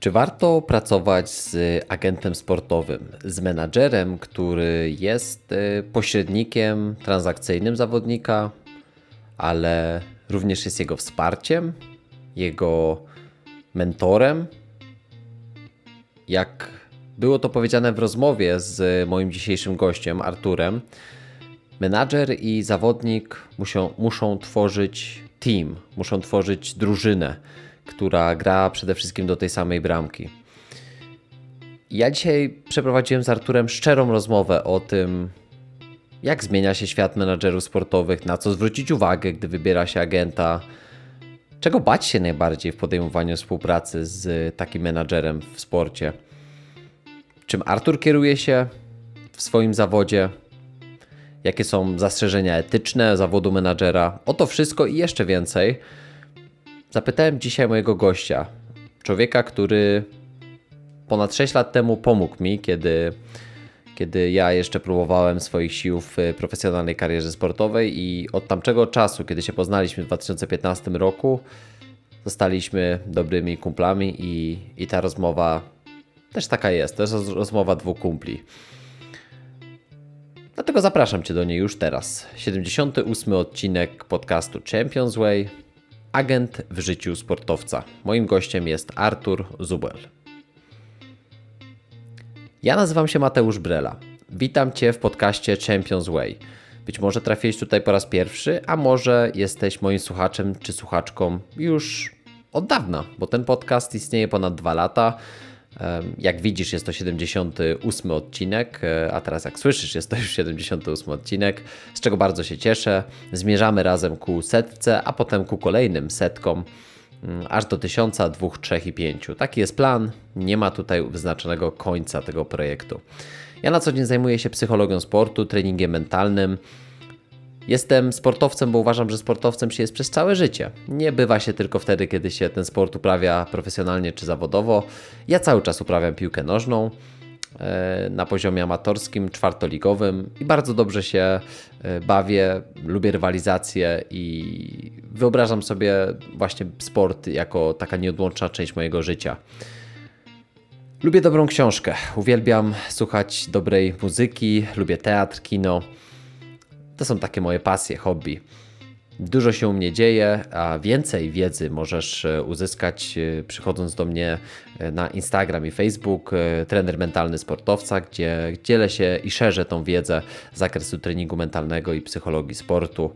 Czy warto pracować z agentem sportowym, z menadżerem, który jest y, pośrednikiem transakcyjnym zawodnika, ale również jest jego wsparciem, jego mentorem? Jak było to powiedziane w rozmowie z moim dzisiejszym gościem, Arturem, menadżer i zawodnik muszą, muszą tworzyć team, muszą tworzyć drużynę która gra przede wszystkim do tej samej bramki. Ja dzisiaj przeprowadziłem z Arturem szczerą rozmowę o tym, jak zmienia się świat menadżerów sportowych, na co zwrócić uwagę, gdy wybiera się agenta, czego bać się najbardziej w podejmowaniu współpracy z takim menadżerem w sporcie, czym Artur kieruje się w swoim zawodzie, jakie są zastrzeżenia etyczne zawodu menadżera. O to wszystko i jeszcze więcej Zapytałem dzisiaj mojego gościa, człowieka, który ponad 6 lat temu pomógł mi, kiedy, kiedy ja jeszcze próbowałem swoich sił w profesjonalnej karierze sportowej i od tamtego czasu, kiedy się poznaliśmy w 2015 roku, zostaliśmy dobrymi kumplami i, i ta rozmowa też taka jest. To jest rozmowa dwóch kumpli. Dlatego zapraszam Cię do niej już teraz. 78 odcinek podcastu Champions Way agent w życiu sportowca. Moim gościem jest Artur Zubel. Ja nazywam się Mateusz Brela. Witam Cię w podcaście Champions Way. Być może trafiłeś tutaj po raz pierwszy, a może jesteś moim słuchaczem czy słuchaczką już od dawna, bo ten podcast istnieje ponad dwa lata. Jak widzisz, jest to 78 odcinek, e, a teraz jak słyszysz, jest to już 78 odcinek, z czego bardzo się cieszę. Zmierzamy razem ku setce, a potem ku kolejnym setkom, mm, aż do tysiąca, dwóch, trzech i pięciu. Taki jest plan. Nie ma tutaj wyznaczonego końca tego projektu. Ja na co dzień zajmuję się psychologią sportu, treningiem mentalnym. Jestem sportowcem, bo uważam, że sportowcem się jest przez całe życie. Nie bywa się tylko wtedy, kiedy się ten sport uprawia profesjonalnie czy zawodowo. Ja cały czas uprawiam piłkę nożną e, na poziomie amatorskim, czwartoligowym i bardzo dobrze się e, bawię, lubię rywalizację i wyobrażam sobie właśnie sport jako taka nieodłączna część mojego życia. Lubię dobrą książkę, uwielbiam słuchać dobrej muzyki, lubię teatr, kino. To są takie moje pasje, hobby. Dużo się u mnie dzieje, a więcej wiedzy możesz e, uzyskać e, przychodząc do mnie e, na Instagram i Facebook, trener mentalny sportowca, gdzie dzielę się i szerzę tą wiedzę z zakresu treningu mentalnego i psychologii sportu,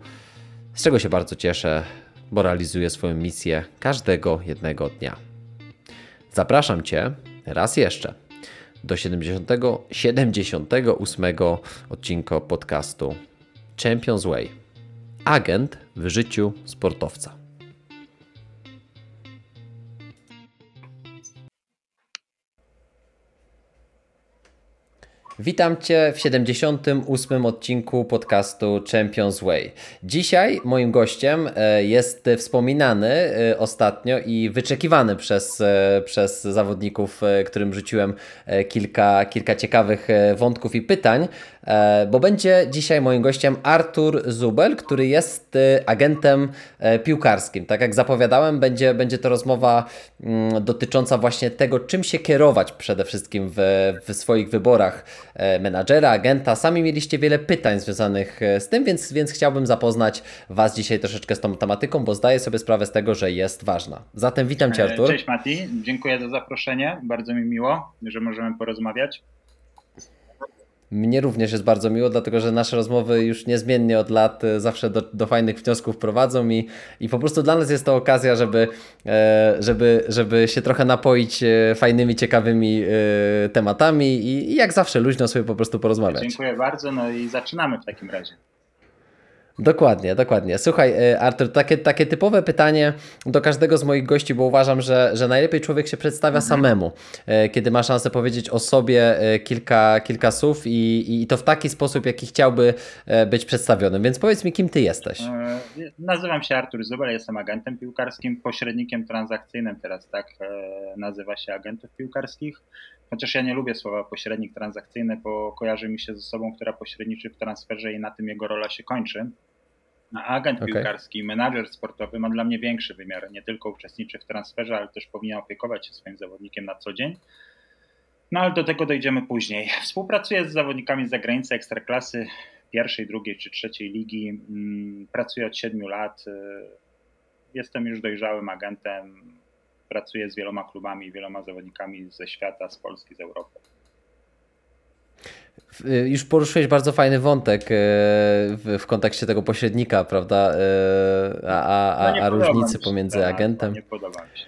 z czego się bardzo cieszę, bo realizuję swoją misję każdego jednego dnia. Zapraszam Cię raz jeszcze do 70, 78 odcinka podcastu Champions Way. Agent w życiu sportowca. Witam Cię w 78. odcinku podcastu Champions Way. Dzisiaj moim gościem e, jest wspominany e, ostatnio i wyczekiwany przez, e, przez zawodników, którym rzuciłem kilka, kilka ciekawych wątków i pytań, bo będzie dzisiaj moim gościem Artur Zubel, który jest agentem piłkarskim. Tak jak zapowiadałem, będzie, będzie to rozmowa mm, dotycząca właśnie tego, czym się kierować przede wszystkim w, w swoich wyborach E, menadżera, agenta. Sami mieliście wiele pytań związanych e, z tym, więc, więc chciałbym zapoznać Was dzisiaj troszeczkę z tą tematyką, bo zdaję sobie sprawę z tego, że jest ważna. Zatem witam Cię, Artur. Cześć Mati, dziękuję za zaproszenie. Bardzo mi miło, że możemy porozmawiać. Mnie również jest bardzo miło, dlatego że nasze rozmowy już niezmiennie od lat e, zawsze do, do fajnych wniosków prowadzą i, i po prostu dla nas jest to okazja, żeby, e, żeby, żeby się trochę napoić e, fajnymi, ciekawymi tematami i, i jak zawsze luźno sobie po prostu porozmawiać. Dziękuję bardzo, no i zaczynamy w takim razie. Dokładnie, dokładnie. Słuchaj, e, Artur, takie, takie typowe pytanie do każdego z moich gości, bo uważam, że, że najlepiej człowiek się przedstawia mhm. samemu, e, kiedy ma szansę powiedzieć o sobie e, kilka, kilka słów i, i to w taki sposób, jaki chciałby być przedstawionym. Więc powiedz mi, kim ty jesteś? Nazywam się Artur Zubel, jestem agentem piłkarskim, pośrednikiem transakcyjnym, teraz tak nazywa się agentów piłkarskich. Chociaż ja nie lubię słowa pośrednik transakcyjny, bo kojarzy mi się z osobą, która pośredniczy w transferze i na tym jego rola się kończy. agent okay. piłkarski, menadżer sportowy ma dla mnie większy wymiar. Nie tylko uczestniczy w transferze, ale też powinien opiekować się swoim zawodnikiem na co dzień. No ale do tego dojdziemy później. Współpracuję z zawodnikami z zagranicy ekstraklasy pierwszej, drugiej czy trzeciej ligi. Mm, pracuję od siedmiu lat. Jestem już dojrzałym agentem. Pracuję z wieloma klubami, wieloma zawodnikami ze świata, z Polski, z Europy. Y, już poruszyłeś bardzo fajny wątek y, w, kontekście tego pośrednika, prawda? Y, a, a, a, a różnicy pomiędzy agentem. Nie podoba mi się.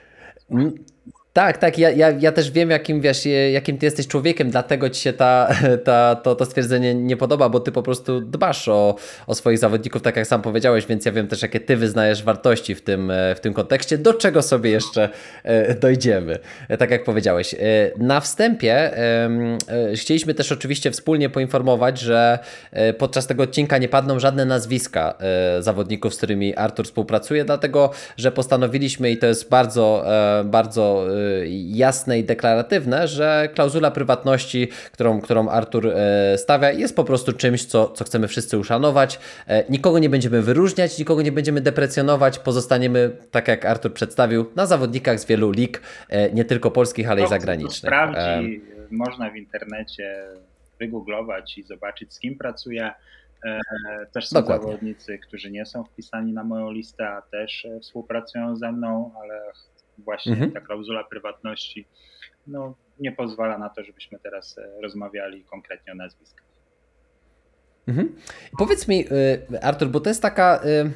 Tak, tak. Ja, ja, ja też wiem, jakim wiesz, jakim ty jesteś człowiekiem, dlatego ci się ta, ta, to, to stwierdzenie nie podoba, bo ty po prostu dbasz o, o swoich zawodników, tak jak sam powiedziałeś, więc ja wiem też, jakie ty wyznajesz wartości w tym, w tym kontekście, do czego sobie jeszcze e, dojdziemy. E, tak jak powiedziałeś. E, na wstępie chcieliśmy też oczywiście wspólnie poinformować, że podczas tego odcinka nie padną żadne nazwiska zawodników, z którymi Artur współpracuje, dlatego że postanowiliśmy i to jest bardzo, bardzo jasne i deklaratywne, że klauzula prywatności, którą, którą Artur e, stawia, jest po prostu czymś, co, co chcemy wszyscy uszanować. E, nikogo nie będziemy wyróżniać, nikogo nie będziemy deprecjonować, pozostaniemy, tak jak Artur przedstawił, na zawodnikach z wielu lig, e, nie tylko polskich, ale i zagranicznych. Sprawdzi, można w internecie wygooglować i zobaczyć, z kim pracuje. Też są Dokładnie. zawodnicy, którzy nie są wpisani na moją listę, a też współpracują ze mną, ale właśnie mhm. ta klauzula prywatności no, nie pozwala na to, żebyśmy teraz e, rozmawiali konkretnie o nazwiskach. Mhm. Powiedz mi, y, Artur, bo to jest taka y,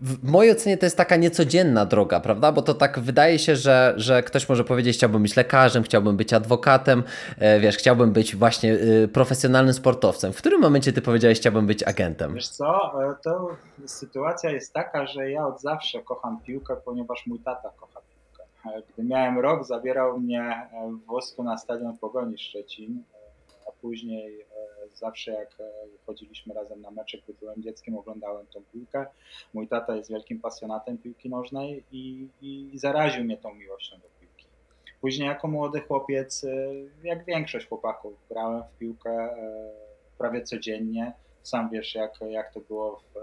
w mojej ocenie to jest taka niecodzienna droga, prawda? Bo to tak wydaje się, że, że ktoś może powiedzieć, chciałbym być lekarzem, chciałbym być adwokatem, e, wiesz, chciałbym być właśnie e, profesjonalnym sportowcem. W którym momencie ty powiedziałeś, chciałbym być agentem? Wiesz co, e, to sytuacja jest taka, że ja od zawsze kocham piłkę, ponieważ mój tata kocha piłkę. Gdy miałem rok, zabierał mnie w wosku na stadion Pogoni Szczecin, a później zawsze jak e, chodziliśmy razem na mecze, gdy byłem dzieckiem, oglądałem tą piłkę. Mój tata jest wielkim pasjonatem piłki nożnej i, i zaraził mnie tą miłością do piłki. Później jako młody chłopiec, e, jak większość chłopaków, grałem w piłkę e, prawie codziennie. Sam wiesz, jak, jak to było w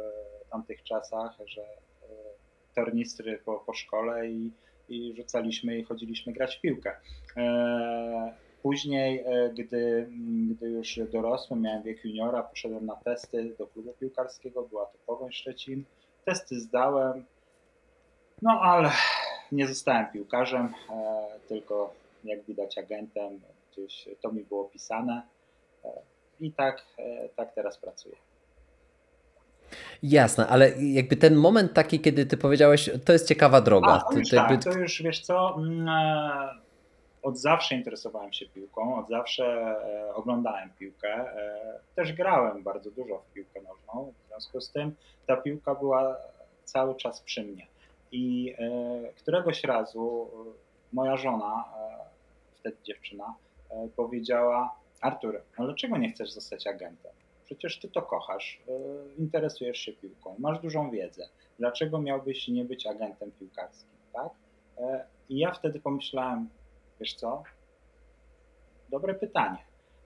tamtych czasach, że tornistry po, po szkole i, i rzucaliśmy i chodziliśmy grać w piłkę. Później, e, gdy, gdy już dorosłem, miałem wiek juniora, poszedłem na testy do klubu piłkarskiego, była to Pogoń Szczecin. Testy zdałem, no ale nie zostałem piłkarzem, e, tylko jak widać agentem, gdzieś to mi było pisane e, i tak, tak teraz pracuję. Jasne, ale jakby ten moment taki, kiedy ty powiedziałeś, to jest ciekawa droga. A, to, już, jakby... tak, to już wiesz co, mm, od zawsze interesowałem się piłką, od zawsze e, oglądałem piłkę. E, też grałem bardzo dużo w piłkę nożną, w związku z tym ta piłka była cały czas przy mnie. I e, któregoś razu moja żona, wtedy dziewczyna, powiedziała: Artur, no dlaczego nie chcesz zostać agentem? Przecież ty to kochasz, interesujesz się piłką, masz dużą wiedzę. Dlaczego miałbyś nie być agentem piłkarskim? Tak? I ja wtedy pomyślałem, Wiesz co? Dobre pytanie.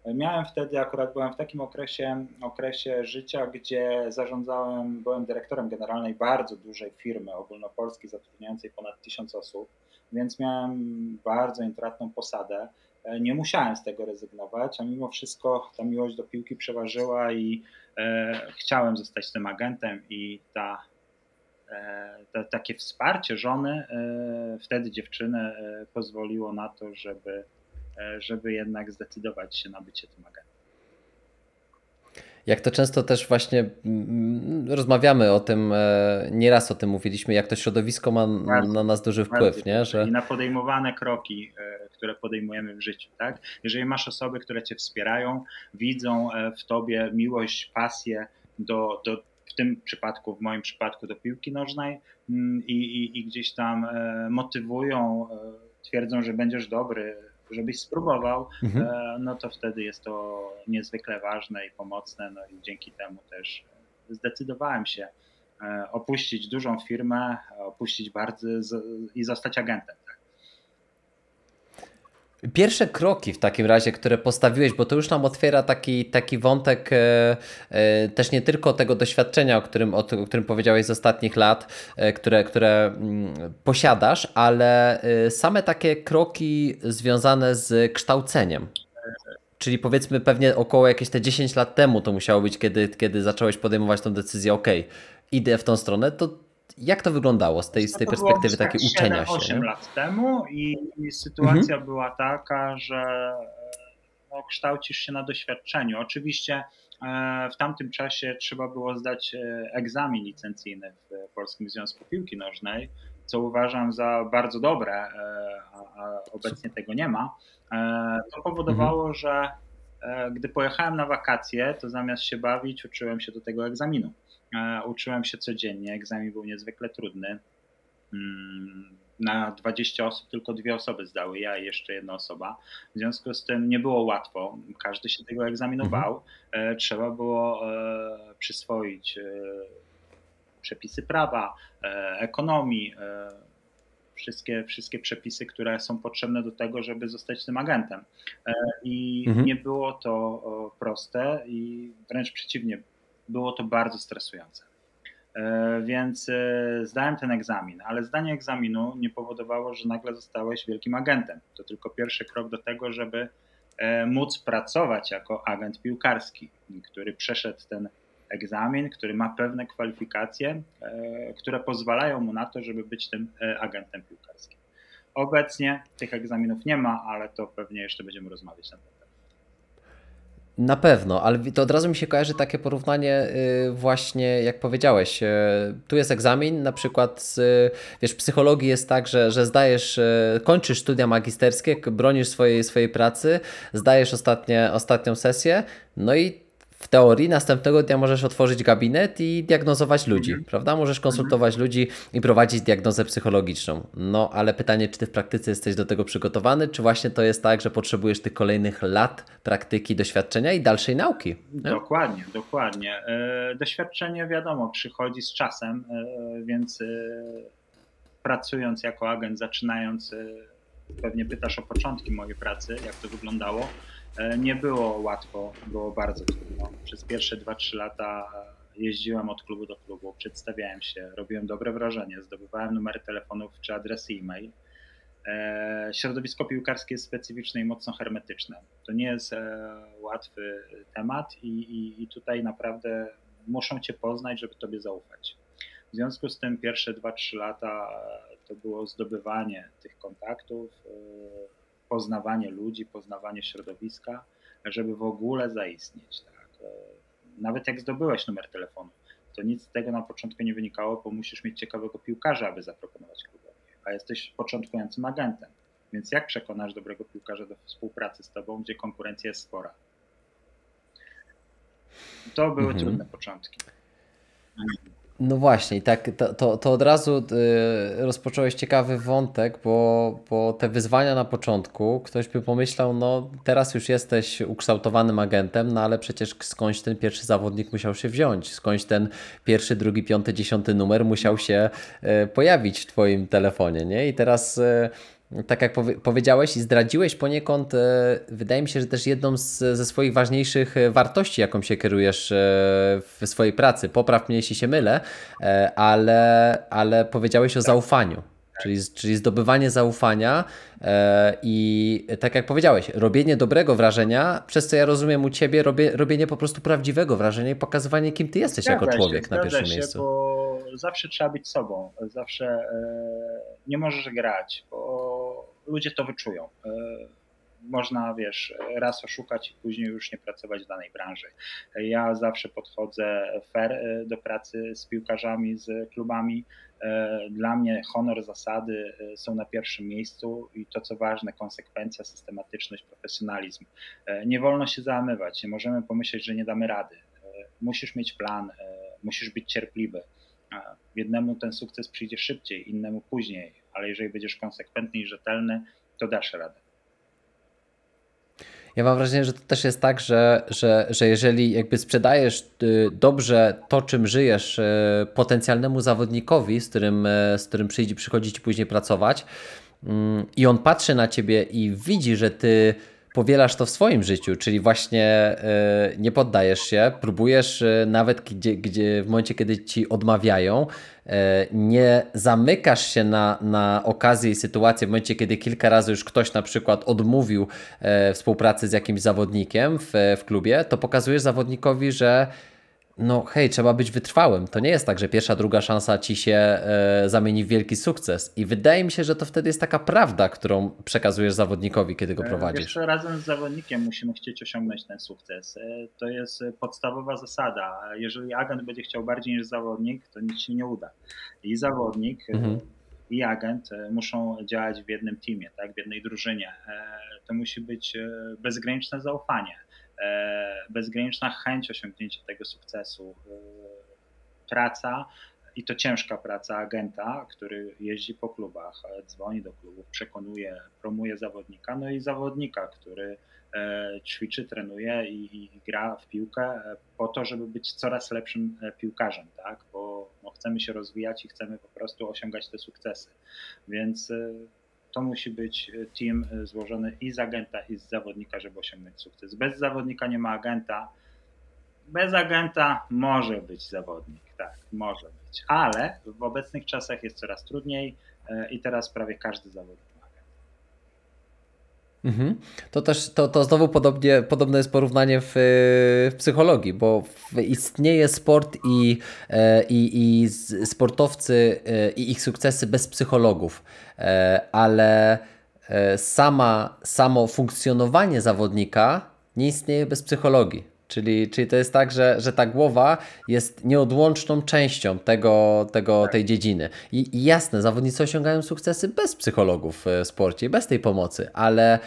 Miałem wtedy, akurat byłem w takim okresie, okresie życia, gdzie zarządzałem, byłem dyrektorem generalnej bardzo dużej firmy ogólnopolskiej zatrudniającej ponad tysiąc osób, więc miałem bardzo intratną posadę. Nie musiałem z tego rezygnować, a mimo wszystko ta miłość do piłki przeważyła i e, chciałem zostać tym agentem i ta to, takie wsparcie żony, e, wtedy dziewczyny, e, pozwoliło na to, żeby, e, żeby jednak zdecydować się na bycie tym agentem. Jak to często też właśnie mm, rozmawiamy o tym, nieraz o tym mówiliśmy, jak to środowisko ma na nas duży wpływ, nie? Że... I na podejmowane kroki, które podejmujemy w życiu. Tak? Jeżeli masz osoby, które cię wspierają, widzą w tobie miłość, pasję do, do w tym przypadku, w moim przypadku do piłki nożnej mm, i, i, i gdzieś tam e, motywują, e, twierdzą, że będziesz dobry, żebyś spróbował, mhm. E, no to wtedy jest to niezwykle ważne i pomocne, no i dzięki temu też zdecydowałem się opuścić dużą firmę, opuścić bardzo i zostać agentem. Pierwsze kroki w takim razie, które postawiłeś, bo to już nam otwiera taki, taki wątek e, e, też nie tylko tego doświadczenia, o którym, o, o którym powiedziałeś z ostatnich lat, e, które, które mm, posiadasz, ale e, same takie kroki związane z kształceniem. Czyli powiedzmy pewnie około jakieś te 10 lat temu to musiało być, kiedy, kiedy zacząłeś podejmować tę decyzję, ok, idę w tą stronę, to jak to wyglądało z tej, z tej perspektywy takiej uczenia się? 8 lat temu i, i sytuacja mhm. była taka, że no, kształcisz się na doświadczeniu. Oczywiście e, w tamtym czasie trzeba było zdać e, egzamin licencyjny w Polskim Związku Piłki Nożnej, co uważam za bardzo dobre, e, a, a obecnie tego nie ma. To powodowało, mhm. że gdy pojechałem na wakacje, to zamiast się bawić, uczyłem się do tego egzaminu. E, uczyłem się codziennie, egzamin był niezwykle trudny. Mm, na 20 osób tylko dwie osoby zdały, ja i jeszcze jedna osoba. W związku z tym nie było łatwo, każdy się tego egzaminu mhm. bał. E, trzeba było e, przyswoić przepisy prawa, ekonomii, wszystkie, wszystkie przepisy, które są potrzebne do tego, żeby zostać tym agentem. I mhm. nie było to proste i wręcz przeciwnie, było to bardzo stresujące. E, więc e, zdałem ten egzamin, ale zdanie egzaminu nie powodowało, że nagle zostałeś wielkim agentem. To tylko pierwszy krok do tego, żeby e, móc pracować jako agent piłkarski, który przeszedł ten egzamin, który ma pewne kwalifikacje, które pozwalają mu na to, żeby być tym agentem piłkarskim. Obecnie tych egzaminów nie ma, ale to pewnie jeszcze będziemy rozmawiać na ten temat. Na pewno, ale to od razu mi się kojarzy takie porównanie y, właśnie, jak powiedziałeś, y, tu jest egzamin, na przykład z, wiesz, psychologii jest tak, że, że zdajesz, y, kończysz studia magisterskie, bronisz swojej, swojej pracy, zdajesz ostatnie, ostatnią sesję, no i w teorii następnego dnia możesz otworzyć gabinet i diagnozować ludzi, mhm. prawda? Możesz konsultować mhm. ludzi i prowadzić diagnozę psychologiczną. No, ale pytanie, czy ty w praktyce jesteś do tego przygotowany, czy właśnie to jest tak, że potrzebujesz tych kolejnych lat praktyki, doświadczenia i dalszej nauki? Nie? Dokładnie, dokładnie. E, doświadczenie wiadomo, przychodzi z czasem, e, więc e, pracując jako agent, zaczynając, pewnie pytasz o początki mojej pracy, jak to wyglądało nie było łatwo, było bardzo trudno. Przez pierwsze 2-3 lata jeździłem od klubu do klubu, przedstawiałem się, robiłem dobre wrażenie, zdobywałem numery telefonów czy adresy e-mail. E, środowisko piłkarskie jest specyficzne i mocno hermetyczne. To nie jest e, łatwy temat i, i, i tutaj naprawdę muszą Cię poznać, żeby Tobie zaufać. W związku z tym pierwsze 2-3 lata to było zdobywanie tych kontaktów, poznawanie ludzi, poznawanie środowiska, żeby w ogóle zaistnieć. Tak? E, nawet jak zdobyłeś numer telefonu, to nic z tego na początku nie wynikało, bo musisz mieć ciekawego piłkarza, aby zaproponować klubowi, a jesteś początkującym agentem. Więc jak przekonasz dobrego piłkarza do współpracy z tobą, gdzie konkurencja jest spora? To były mhm. trudne początki. No właśnie, tak, to, to, od razu y, rozpocząłeś ciekawy wątek, bo, bo te wyzwania na początku, ktoś by pomyślał, no teraz już jesteś ukształtowanym agentem, no ale przecież skądś ten pierwszy zawodnik musiał się wziąć, skądś ten pierwszy, drugi, piąty, dziesiąty numer musiał się y, pojawić w Twoim telefonie, nie? I teraz y, tak jak powie powiedziałeś i zdradziłeś poniekąd, e, wydaje mi się, że też jedną z, ze swoich ważniejszych e, wartości, jaką się kierujesz e, w swojej pracy, popraw mnie jeśli się mylę, ale, ale powiedziałeś o zaufaniu. Czyli, czyli zdobywanie zaufania i tak jak powiedziałeś, robienie dobrego wrażenia, przez co ja rozumiem u Ciebie, robie, robienie po prostu prawdziwego wrażenia i pokazywanie, kim Ty jesteś zgadza jako człowiek się, na pierwszym się, miejscu. Bo zawsze trzeba być sobą, zawsze nie możesz grać, bo ludzie to wyczują. E, można, wiesz, raz oszukać i później już nie pracować w danej branży. Ja zawsze podchodzę fair e, do pracy z piłkarzami, z klubami. E, dla mnie honor, zasady są na pierwszym miejscu i to, co ważne, konsekwencja, systematyczność, profesjonalizm. Nie wolno się załamywać, nie możemy pomyśleć, że nie damy rady. Musisz mieć plan, musisz być cierpliwy. Jednemu ten sukces przyjdzie szybciej, innemu później ale jeżeli będziesz konsekwentny i rzetelny, to dasz radę. Ja mam wrażenie, że to też jest tak, że, że, że jeżeli jakby sprzedajesz y, dobrze to, czym żyjesz y, potencjalnemu zawodnikowi, z którym, y, z którym przyjdzie, przychodzi ci później pracować, mm, i on patrzy na ciebie i widzi, że ty powielasz to w swoim życiu, czyli właśnie e, nie poddajesz się, próbujesz e, nawet gdzie, gdzie w momencie, kiedy ci odmawiają, e, nie zamykasz się na, na okazję i sytuację, w momencie, kiedy kilka razy już ktoś na przykład odmówił współpracy z jakimś zawodnikiem w, w klubie, to pokazujesz zawodnikowi, że no hej, trzeba być wytrwałym. To nie jest tak, że pierwsza, druga szansa ci się e, zamieni w wielki sukces. I wydaje mi się, że to wtedy jest taka prawda, którą przekazujesz zawodnikowi, kiedy go e, prowadzisz. Wiesz, razem z zawodnikiem musimy chcieć osiągnąć ten sukces. E, to jest podstawowa zasada. Jeżeli agent będzie chciał bardziej niż zawodnik, to nic się nie uda. I zawodnik, mhm. i agent muszą działać w jednym teamie, tak? w jednej drużynie. To musi być bezgraniczne zaufanie bezgraniczna chęć osiągnięcia tego sukcesu, e, praca i to ciężka praca agenta, który jeździ po klubach, e, dzwoni do klubów, przekonuje, promuje zawodnika, no i zawodnika, który ćwiczy, trenuje i, i, gra w piłkę po to, żeby być coraz lepszym piłkarzem, tak? bo no, chcemy się rozwijać i chcemy po prostu osiągać te sukcesy. Więc to musi być e, team e, złożony i z agenta, i z zawodnika, żeby osiągnąć sukces. Bez zawodnika nie ma agenta. Bez agenta może być zawodnik, tak, może być, ale w obecnych czasach jest coraz trudniej e, i teraz prawie każdy zawodnik Mhm. To też to, to znowu podobnie, podobne jest porównanie w, w psychologii, bo istnieje sport i, e, i, i sportowcy e, i ich sukcesy bez psychologów, e, ale sama, samo funkcjonowanie zawodnika nie istnieje bez psychologii. Czyli, czyli to jest tak, że, że ta głowa jest nieodłączną częścią tego, tego, tej dziedziny. I, I jasne, zawodnicy osiągają sukcesy bez psychologów w sporcie, bez tej pomocy, ale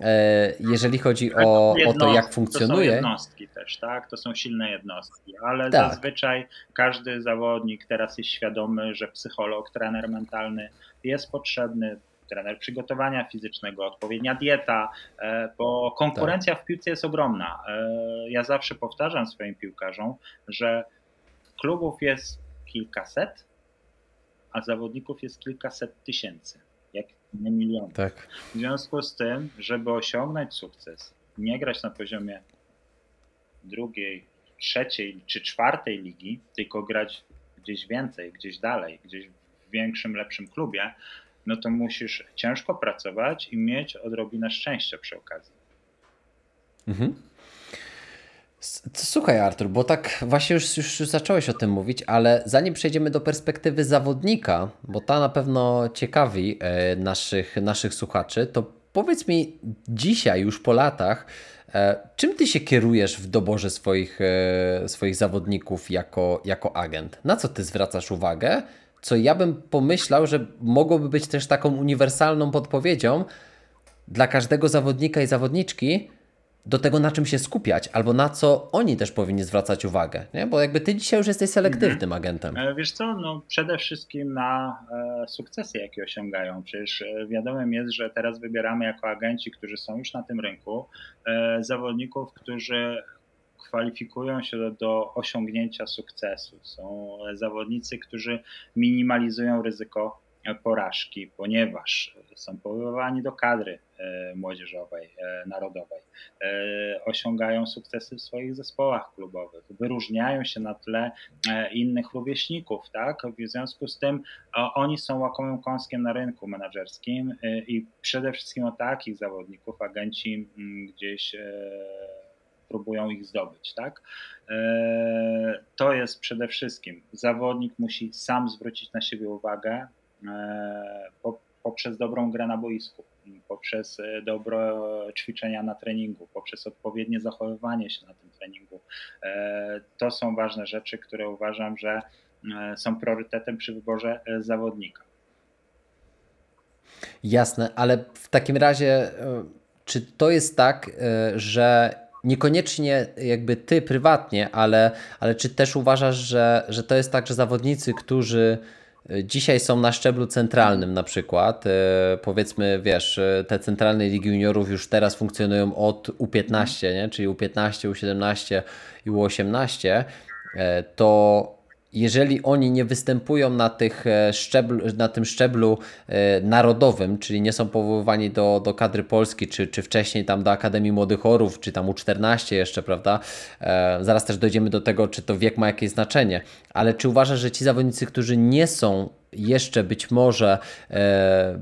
e, jeżeli chodzi o, o to, jak funkcjonuje. To są jednostki też, tak? To są silne jednostki, ale tak. zazwyczaj każdy zawodnik teraz jest świadomy, że psycholog, trener mentalny jest potrzebny trener przygotowania fizycznego, odpowiednia dieta, e, bo konkurencja tak. w piłce jest ogromna. E, ja zawsze powtarzam swoim piłkarzom, że klubów jest kilkaset, a zawodników jest kilkaset tysięcy, jak nie milionów. Tak. W związku z tym, żeby osiągnąć sukces, nie grać na poziomie drugiej, trzeciej czy czwartej ligi, tylko grać gdzieś więcej, gdzieś dalej, gdzieś w większym, lepszym klubie, no to musisz ciężko pracować i mieć odrobinę szczęścia przy okazji. Mhm. Słuchaj, Artur, bo tak właśnie już, już zacząłeś o tym mówić, ale zanim przejdziemy do perspektywy zawodnika, bo ta na pewno ciekawi e, naszych, naszych słuchaczy, to powiedz mi dzisiaj, już po latach, e, czym ty się kierujesz w doborze swoich, e, swoich zawodników jako, jako agent? Na co ty zwracasz uwagę? Co ja bym pomyślał, że mogłoby być też taką uniwersalną podpowiedzią dla każdego zawodnika i zawodniczki do tego, na czym się skupiać, albo na co oni też powinni zwracać uwagę, nie? bo jakby ty dzisiaj już jesteś selektywnym mhm. agentem. E, wiesz co, no przede wszystkim na e, sukcesy, jakie osiągają. Przecież e, wiadomym jest, że teraz wybieramy jako agenci, którzy są już na tym rynku, zawodników, którzy kwalifikują się do, osiągnięcia sukcesu. Są zawodnicy, którzy minimalizują ryzyko porażki, ponieważ są powoływani do kadry e, młodzieżowej, e, narodowej, e, osiągają sukcesy w swoich zespołach klubowych, wyróżniają się na tle innych rówieśników, tak? W związku z tym oni są łakomym kąskiem na rynku menedżerskim i przede wszystkim o takich zawodników agenci mm, gdzieś próbują ich zdobyć. Tak? E, to jest przede wszystkim, zawodnik musi sam zwrócić na siebie uwagę e, poprzez dobrą grę na boisku, poprzez e, dobre ćwiczenia na treningu, poprzez odpowiednie zachowywanie się na tym treningu. To są ważne rzeczy, które uważam, że są priorytetem przy wyborze zawodnika. Jasne, ale w takim razie, czy to jest tak, że niekoniecznie jakby ty prywatnie, ale, ale czy też uważasz, że, że to jest tak, że zawodnicy, którzy e, dzisiaj są na szczeblu centralnym na przykład, e, powiedzmy, wiesz, e, te centralne ligi juniorów już teraz funkcjonują od U15, nie? czyli U15, U17 i U18, to jeżeli oni nie występują na, tych e, szczeblu, na tym szczeblu e, narodowym, czyli nie są powoływani do, do kadry Polski, czy, czy wcześniej tam do Akademii Młodych Orów, czy tam U14 jeszcze, prawda? E, zaraz też dojdziemy do tego, czy to wiek ma jakieś znaczenie, ale czy uważasz, że ci zawodnicy, którzy nie są jeszcze być może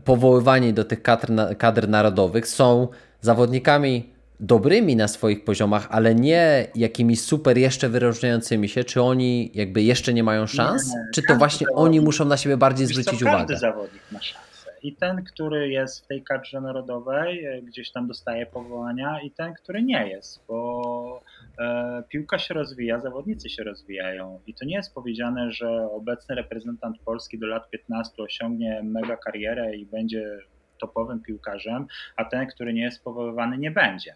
powoływani do tych kadr, kadr narodowych, są zawodnikami dobrymi na swoich poziomach, ale nie jakimiś super jeszcze wyróżniającymi się, czy oni jakby jeszcze nie mają szans, nie, czy to właśnie oni muszą na siebie bardziej zwrócić co, uwagę? Każdy zawodnik ma szansę. I ten, który jest w tej kadrze narodowej, e, gdzieś tam dostaje powołania, i ten, który nie jest, bo e, piłka się rozwija, zawodnicy się rozwijają. I to nie jest powiedziane, że obecny reprezentant Polski do lat 15 osiągnie mega karierę i będzie topowym piłkarzem, a ten, który nie jest powoływany, nie będzie.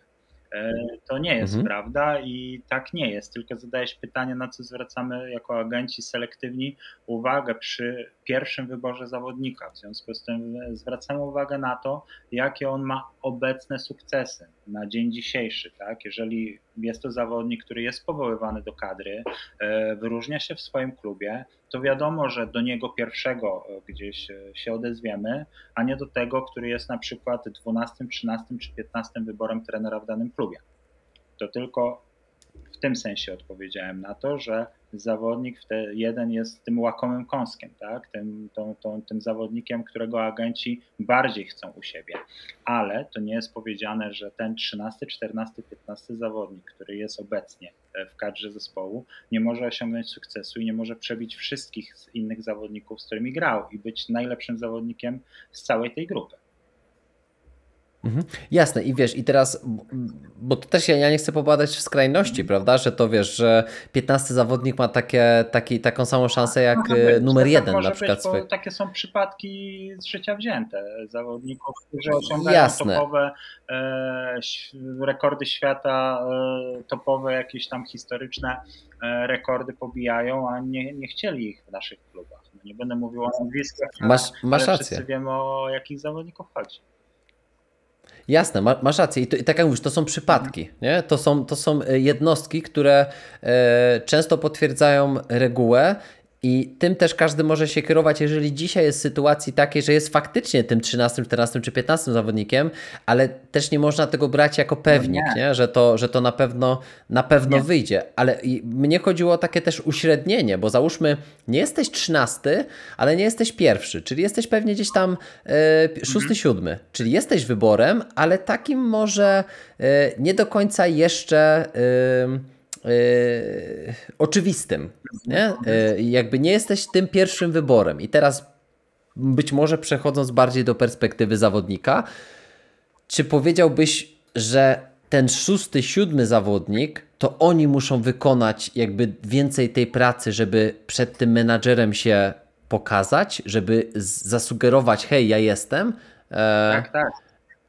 E, to nie jest mhm. prawda i tak nie jest, tylko zadajesz pytanie, na co zwracamy jako agenci selektywni uwagę przy pierwszym wyborze zawodnika. W związku z tym zwracamy uwagę na to, jakie on ma obecne sukcesy na dzień dzisiejszy. Tak? Jeżeli jest to zawodnik, który jest powoływany do kadry, e, wyróżnia się w swoim klubie, to wiadomo, że do niego pierwszego e, gdzieś e, się odezwiemy, a nie do tego, który jest na przykład 12, 13 czy 15 wyborem trenera w danym klubie. To tylko w tym sensie odpowiedziałem na to, że zawodnik, te, jeden jest tym łakomym kąskiem, tak? tym, tą, tą, tym zawodnikiem, którego agenci bardziej chcą u siebie. Ale to nie jest powiedziane, że ten 13, 14, 15 zawodnik, który jest obecnie w kadrze zespołu, nie może osiągnąć sukcesu i nie może przebić wszystkich innych zawodników, z którymi grał i być najlepszym zawodnikiem z całej tej grupy. Mhm. Jasne i wiesz, i teraz, bo to też ja, ja nie chcę popadać w skrajności, prawda, że to wiesz, że 15 zawodnik ma takie, taki, taką samą szansę jak być, e, numer tak jeden na przykład. Być, bo takie są przypadki z życia wzięte, zawodników, którzy osiągają Jasne. topowe e, rekordy świata, e, topowe jakieś tam historyczne e, rekordy pobijają, a nie, nie chcieli ich w naszych klubach. No nie będę mówił o nazwiskach, masz, masz ale rację. wszyscy wiemy o jakich zawodników chodzi. Jasne, masz rację. I, to, I tak jak mówisz, to są przypadki. Nie? To, są, to są e, jednostki, które e, często potwierdzają regułę i tym też każdy może się kierować, jeżeli dzisiaj jest sytuacji takiej, że jest faktycznie tym 13, 14 czy 15 zawodnikiem, ale też nie można tego brać jako pewnik, no nie. Nie? Że, to, że to na pewno, na pewno wyjdzie. Ale mnie chodziło o takie też uśrednienie, bo załóżmy, nie jesteś 13, ale nie jesteś pierwszy, czyli jesteś pewnie gdzieś tam e, szósty, mhm. siódmy, czyli jesteś wyborem, ale takim może e, nie do końca jeszcze. E, yy, oczywistym. Nie? Yy, jakby nie jesteś tym pierwszym wyborem. I teraz być może przechodząc bardziej do perspektywy zawodnika, czy powiedziałbyś, że ten szósty, siódmy zawodnik, to oni muszą wykonać jakby więcej tej pracy, żeby przed tym menadżerem się pokazać, żeby zasugerować, hej, ja jestem. E, tak, tak.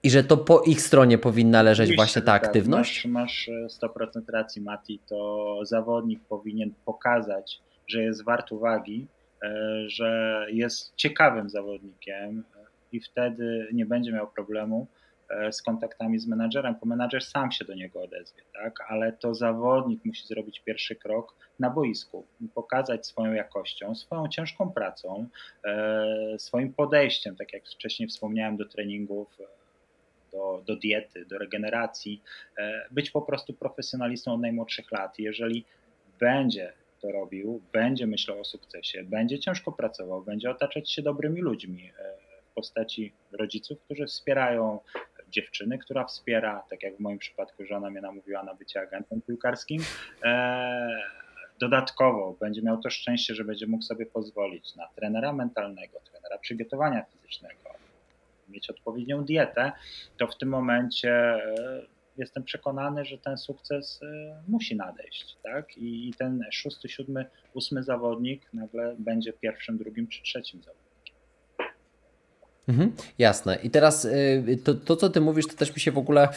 I że to po ich stronie powinna leżeć Oczywiście, właśnie ta tak. aktywność? Masz, masz 100% racji, Mati. To zawodnik powinien pokazać, że jest wart uwagi, e, że jest ciekawym zawodnikiem i wtedy nie będzie miał problemu e, z kontaktami z menadżerem, bo menadżer sam się do niego odezwie, tak? ale to zawodnik musi zrobić pierwszy krok na boisku, pokazać swoją jakością, swoją ciężką pracą, e, swoim podejściem, tak jak wcześniej wspomniałem, do treningów, do, do diety, do regeneracji, e, być po prostu profesjonalistą od najmłodszych lat. Jeżeli będzie to robił, będzie myślał o sukcesie, będzie ciężko pracował, będzie otaczać się dobrymi ludźmi e, w postaci rodziców, którzy wspierają, dziewczyny, która wspiera, tak jak w moim przypadku żona mnie namówiła na bycie agentem piłkarskim. E, dodatkowo będzie miał to szczęście, że będzie mógł sobie pozwolić na trenera mentalnego, trenera przygotowania fizycznego, mieć odpowiednią dietę, to w tym momencie e, jestem przekonany, że ten sukces e, musi nadejść. Tak? I ten szósty, siódmy, ósmy zawodnik nagle będzie pierwszym, drugim czy trzecim zawodnikiem. Mhm, jasne. I teraz y, to, to, co ty mówisz, to też mi się w ogóle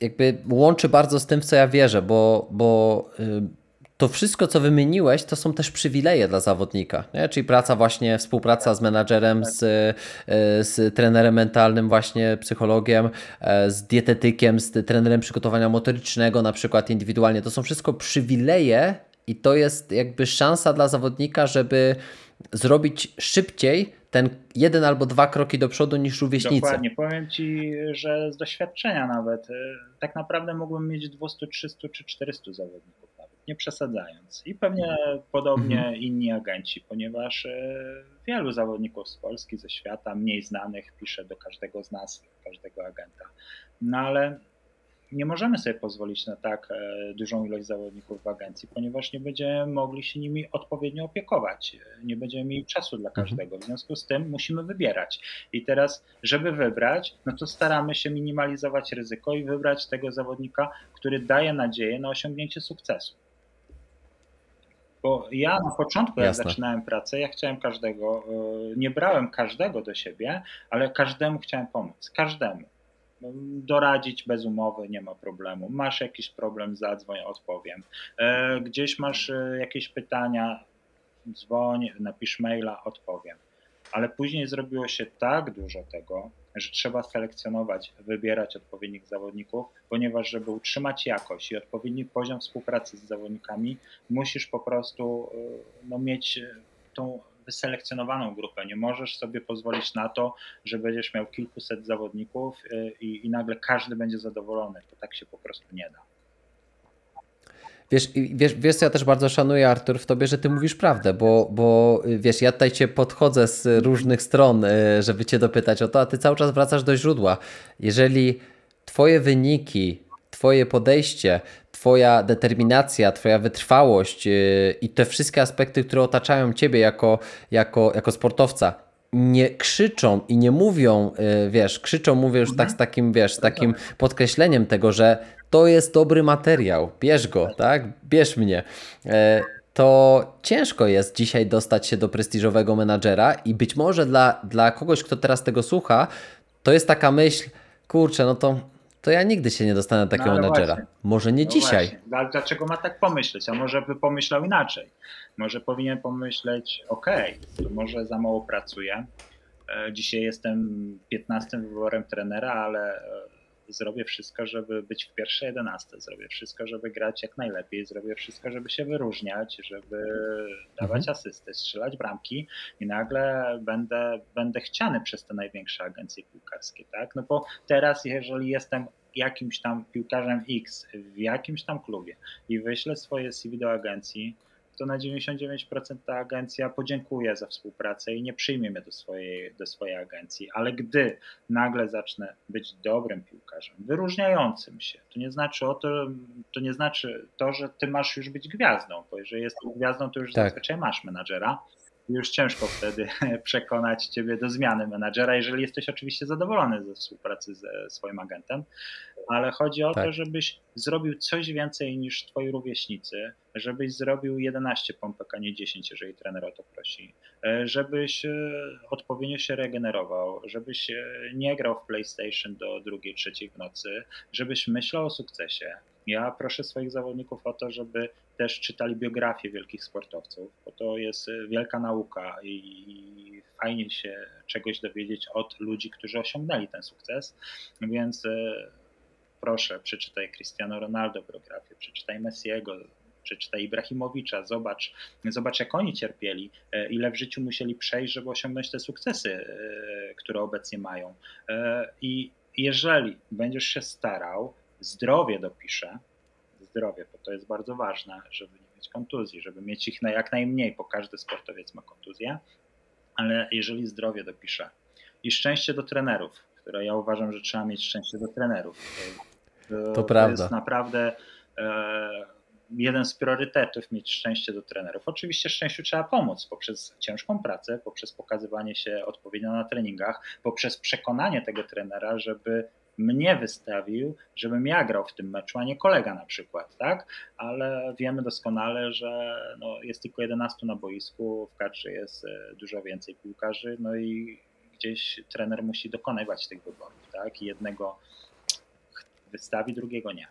jakby łączy bardzo z tym, w co ja wierzę, bo, bo to wszystko, co wymieniłeś, to są też przywileje dla zawodnika, nie? czyli praca właśnie, współpraca z menadżerem, z, e, z trenerem mentalnym, właśnie psychologiem, e, z dietetykiem, z trenerem przygotowania motorycznego, na przykład indywidualnie. To są wszystko przywileje i to jest jakby szansa dla zawodnika, żeby zrobić szybciej ten jeden albo dwa kroki do przodu niż rówieśnicy. Dokładnie. Powiem Ci, że z doświadczenia nawet y, tak naprawdę mógłbym mieć 200, 300 czy 400 zawodników nie przesadzając. I pewnie podobnie mhm. inni agenci, ponieważ y, wielu zawodników z Polski, ze świata, mniej znanych, pisze do każdego z nas, każdego agenta. No ale nie możemy sobie pozwolić na tak e, dużą ilość zawodników w agencji, ponieważ nie będziemy mogli się nimi odpowiednio opiekować. Nie będziemy mieli czasu dla mhm. każdego. W związku z tym musimy wybierać. I teraz, żeby wybrać, no to staramy się minimalizować ryzyko i wybrać tego zawodnika, który daje nadzieję na osiągnięcie sukcesu. Bo ja na początku, jak Jasne. zaczynałem pracę, ja chciałem każdego, e, nie brałem każdego do siebie, ale każdemu chciałem pomóc. Każdemu doradzić bez umowy, nie ma problemu. Masz jakiś problem, zadzwoń, odpowiem. E, gdzieś masz e, jakieś pytania, dzwoń, napisz maila, odpowiem. Ale później zrobiło się tak dużo tego, że trzeba selekcjonować, wybierać odpowiednich zawodników, ponieważ żeby utrzymać jakość i odpowiedni poziom współpracy z zawodnikami, musisz po prostu e, no, mieć tą wyselekcjonowaną grupę. Nie możesz sobie pozwolić na to, że będziesz miał kilkuset zawodników y, i, i nagle każdy będzie zadowolony. To tak się po prostu nie da. Wiesz, wiesz, wiesz, co ja też bardzo szanuję, Artur, w tobie, że ty mówisz prawdę, bo, bo wiesz, ja tutaj cię podchodzę z różnych stron, y, żeby cię dopytać o to, a ty cały czas wracasz do źródła. Jeżeli twoje wyniki, twoje podejście Twoja determinacja, Twoja wytrwałość yy, i te wszystkie aspekty, które otaczają Ciebie jako, jako, jako sportowca, nie krzyczą i nie mówią, yy, wiesz, krzyczą, mówię już tak z takim, wiesz, z takim podkreśleniem tego, że to jest dobry materiał, bierz go, tak, bierz mnie. Yy, to ciężko jest dzisiaj dostać się do prestiżowego menadżera i być może dla, dla kogoś, kto teraz tego słucha, to jest taka myśl, kurczę, no to to ja nigdy się nie dostanę takiego no, menadżera. Właśnie. Może nie no dzisiaj. Właśnie. Dlaczego ma tak pomyśleć? A może by pomyślał inaczej? Może powinien pomyśleć, ok, może za mało pracuję. E, dzisiaj jestem 15 wyborem trenera, ale e, zrobię wszystko, żeby być w pierwszej jedenastce, zrobię wszystko, żeby grać jak najlepiej, zrobię wszystko, żeby się wyróżniać, żeby dawać mhm. asysty, strzelać bramki i nagle będę, będę chciany przez te największe agencje piłkarskie, tak? No bo teraz, jeżeli jestem jakimś tam piłkarzem X w jakimś tam klubie i wyślę swoje CV do agencji, to na 99% ta agencja podziękuje za współpracę i nie przyjmie mnie do swojej, do swojej agencji. Ale gdy nagle zacznę być dobrym piłkarzem, wyróżniającym się, to nie znaczy o to, to nie znaczy to, że ty masz już być gwiazdą, bo jeżeli jesteś gwiazdą, to już tak. zazwyczaj masz menadżera już ciężko wtedy przekonać ciebie do zmiany menadżera, jeżeli jesteś oczywiście zadowolony ze współpracy ze swoim agentem, ale chodzi o tak. to, żebyś zrobił coś więcej niż twoi rówieśnicy, żebyś zrobił 11 pompek, a nie 10, jeżeli trener o to prosi, e, żebyś e, odpowiednio się regenerował, żebyś e, nie grał w PlayStation do drugiej, trzeciej w nocy, żebyś myślał o sukcesie, ja proszę swoich zawodników o to, żeby też czytali biografie wielkich sportowców, bo to jest e, wielka nauka i fajnie się czegoś dowiedzieć od ludzi, którzy osiągnęli ten sukces. Więc e, proszę, przeczytaj Cristiano Ronaldo biografię, przeczytaj Messiego, przeczytaj Ibrahimowicza, zobacz, zobacz jak oni cierpieli, e, ile w życiu musieli przejść, żeby osiągnąć te sukcesy, które obecnie mają. I jeżeli będziesz się starał, zdrowie dopiszę, zdrowie, bo to jest bardzo ważne, żeby nie mieć kontuzji, żeby mieć ich na jak najmniej, bo każdy sportowiec ma kontuzję, ale jeżeli zdrowie dopiszę i szczęście do trenerów, które ja uważam, że trzeba mieć szczęście do trenerów. To, to prawda. jest naprawdę e, jeden z priorytetów mieć szczęście do trenerów. Oczywiście szczęściu trzeba pomóc poprzez ciężką pracę, poprzez pokazywanie się odpowiednio na treningach, poprzez przekonanie tego trenera, żeby mnie wystawił, żebym ja grał w tym meczu, a nie kolega na przykład, tak? Ale wiemy doskonale, że no, jest tylko 11 na boisku, w kadrze jest e, dużo więcej piłkarzy, no i gdzieś trener musi dokonywać tych wyborów, tak? I jednego wystawi, drugiego nie.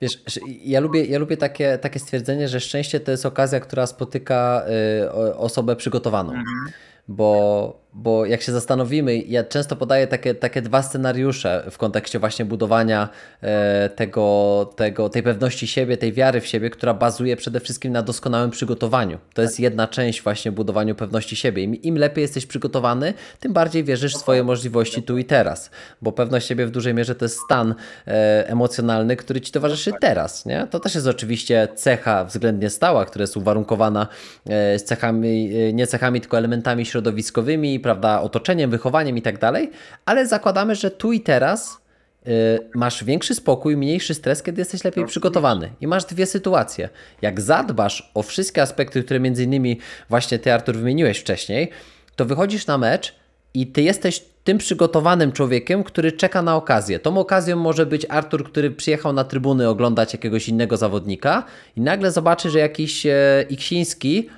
Wiesz, ja lubię, ja lubię takie, takie stwierdzenie, że szczęście to jest okazja, która spotyka y, osobę przygotowaną. Mhm bo, bo jak się zastanowimy, ja często podaję takie, takie dwa scenariusze w kontekście właśnie budowania e, tego, tego, tej pewności siebie, tej wiary w siebie, która bazuje przede wszystkim na doskonałym przygotowaniu. To jest jedna część właśnie budowaniu pewności siebie. Im, im lepiej jesteś przygotowany, tym bardziej wierzysz w swoje możliwości tu i teraz, bo pewność siebie w dużej mierze to jest stan e, emocjonalny, który ci towarzyszy teraz. Nie? To też jest oczywiście cecha względnie stała, która jest uwarunkowana e, z cechami, nie cechami, tylko elementami środowiskowymi, prawda, otoczeniem, wychowaniem i tak dalej, ale zakładamy, że tu i teraz y, masz większy spokój, mniejszy stres, kiedy jesteś lepiej przygotowany. I masz dwie sytuacje. Jak zadbasz o wszystkie aspekty, które między innymi właśnie ty, Artur, wymieniłeś wcześniej, to wychodzisz na mecz i ty jesteś tym przygotowanym człowiekiem, który czeka na okazję. Tą okazją może być Artur, który przyjechał na trybuny oglądać jakiegoś innego zawodnika i nagle zobaczy, że jakiś e, Iksiński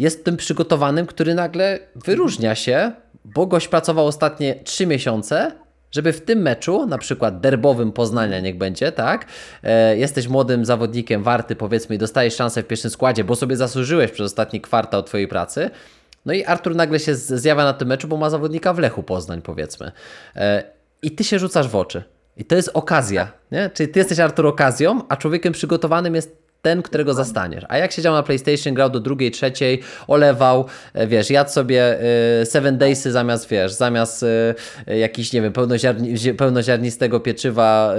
jest tym przygotowanym, który nagle wyróżnia się, bo gość pracował ostatnie trzy miesiące, żeby w tym meczu, na przykład derbowym Poznania niech będzie, tak, e, jesteś młodym zawodnikiem, warty powiedzmy i dostajesz szansę w pierwszym składzie, bo sobie zasłużyłeś przez ostatni kwartał twojej pracy, no i Artur nagle się zjawia na tym meczu, bo ma zawodnika w Lechu Poznań powiedzmy e, i ty się rzucasz w oczy. I to jest okazja, nie? Czyli ty jesteś Artur okazją, a człowiekiem przygotowanym jest ten, którego zastaniesz. A jak siedział na PlayStation, grał do drugiej, trzeciej, olewał, e, wiesz, jadł sobie y, Seven Daysy zamiast, wiesz, zamiast y, jakiś, nie wiem, pełnoziarni, pełnoziarnistego pieczywa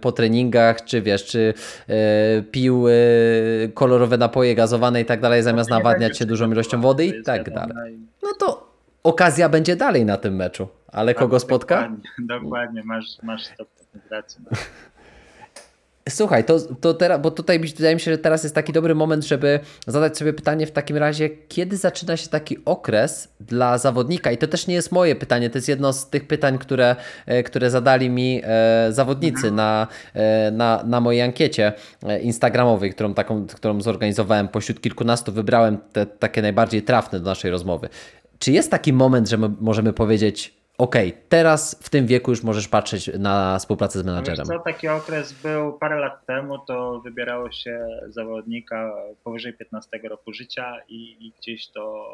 po treningach, czy wiesz, czy pił kolorowe napoje gazowane i tak dalej, zamiast nawadniać się dużą ilością wody i tak dalej. No to okazja będzie dalej na tym meczu. Ale kogo spotka? Dokładnie, dokładnie. masz, masz rację. Słuchaj, to, to teraz, bo tutaj wydaje mi się, że teraz jest taki dobry moment, żeby zadać sobie pytanie w takim razie, kiedy zaczyna się taki okres dla zawodnika? I to też nie jest moje pytanie, to jest jedno z tych pytań, które, e, które zadali mi e, zawodnicy na, e, na, na mojej ankiecie instagramowej, którą, taką, którą zorganizowałem. Pośród kilkunastu wybrałem te takie najbardziej trafne do naszej rozmowy. Czy jest taki moment, że my możemy powiedzieć, okej, okay, teraz w tym wieku już możesz patrzeć na współpracę z menadżerem. co, taki okres był parę lat temu, to wybierało się zawodnika powyżej 15 roku życia i, i gdzieś to,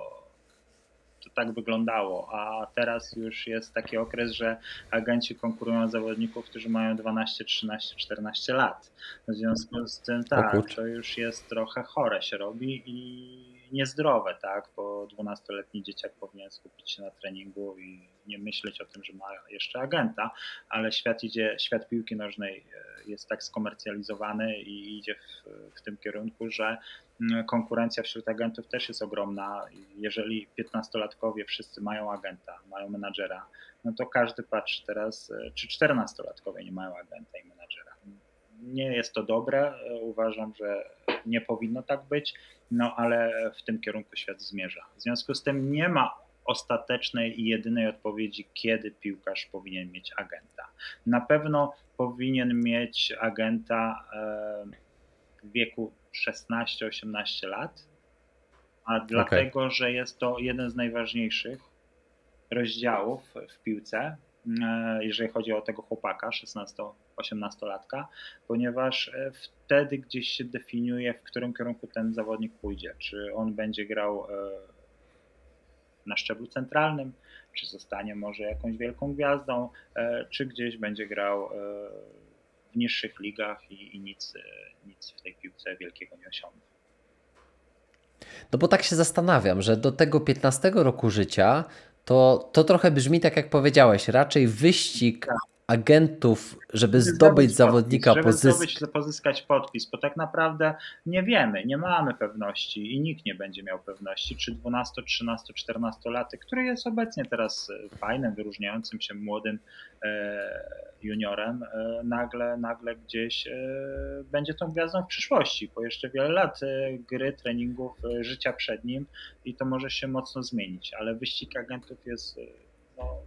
to tak wyglądało, a teraz już jest taki okres, że agenci konkurują z zawodników, którzy mają 12, 13, 14 lat. W związku z tym tak, to już jest trochę chore się robi i niezdrowe, tak, bo 12-letni dzieciak powinien skupić się na treningu i nie myśleć o tym, że ma jeszcze agenta, ale świat idzie, świat piłki nożnej e, jest tak skomercjalizowany i idzie w, w tym kierunku, że mm, konkurencja wśród agentów też jest ogromna. Jeżeli 15-latkowie wszyscy mają agenta, mają menadżera, no to każdy patrzy teraz, e, czy 14-latkowie nie mają agenta i menadżera. Nie jest to dobre, e, uważam, że nie powinno tak być, no ale w tym kierunku świat zmierza. W związku z tym nie ma ostatecznej i jedynej odpowiedzi, kiedy piłkarz powinien mieć agenta. Na pewno powinien mieć agenta w wieku 16-18 lat, a dlatego, okay. że jest to jeden z najważniejszych rozdziałów w piłce, e, jeżeli chodzi o tego chłopaka 16-18-latka, ponieważ e, wtedy gdzieś się definiuje, w którym kierunku ten zawodnik pójdzie. Czy on będzie grał e, na szczeblu centralnym, czy zostanie może jakąś wielką gwiazdą, czy gdzieś będzie grał w niższych ligach i, i nic, nic w tej piłce wielkiego nie osiągnie. No bo tak się zastanawiam, że do tego 15 roku życia to, to trochę brzmi tak, jak powiedziałeś, raczej wyścig tak agentów, żeby zdobyć zawodnika, podpis, żeby zdobyć, pozyskać podpis, bo tak naprawdę nie wiemy, nie mamy pewności i nikt nie będzie miał pewności, czy 12, 13, 14 laty, który jest obecnie teraz e, fajnym, wyróżniającym się młodym e, juniorem, e, nagle, nagle gdzieś będzie tą gwiazdą w przyszłości, bo jeszcze wiele lat gry, treningów, życia przed nim i to może się mocno zmienić, ale wyścig agentów jest no,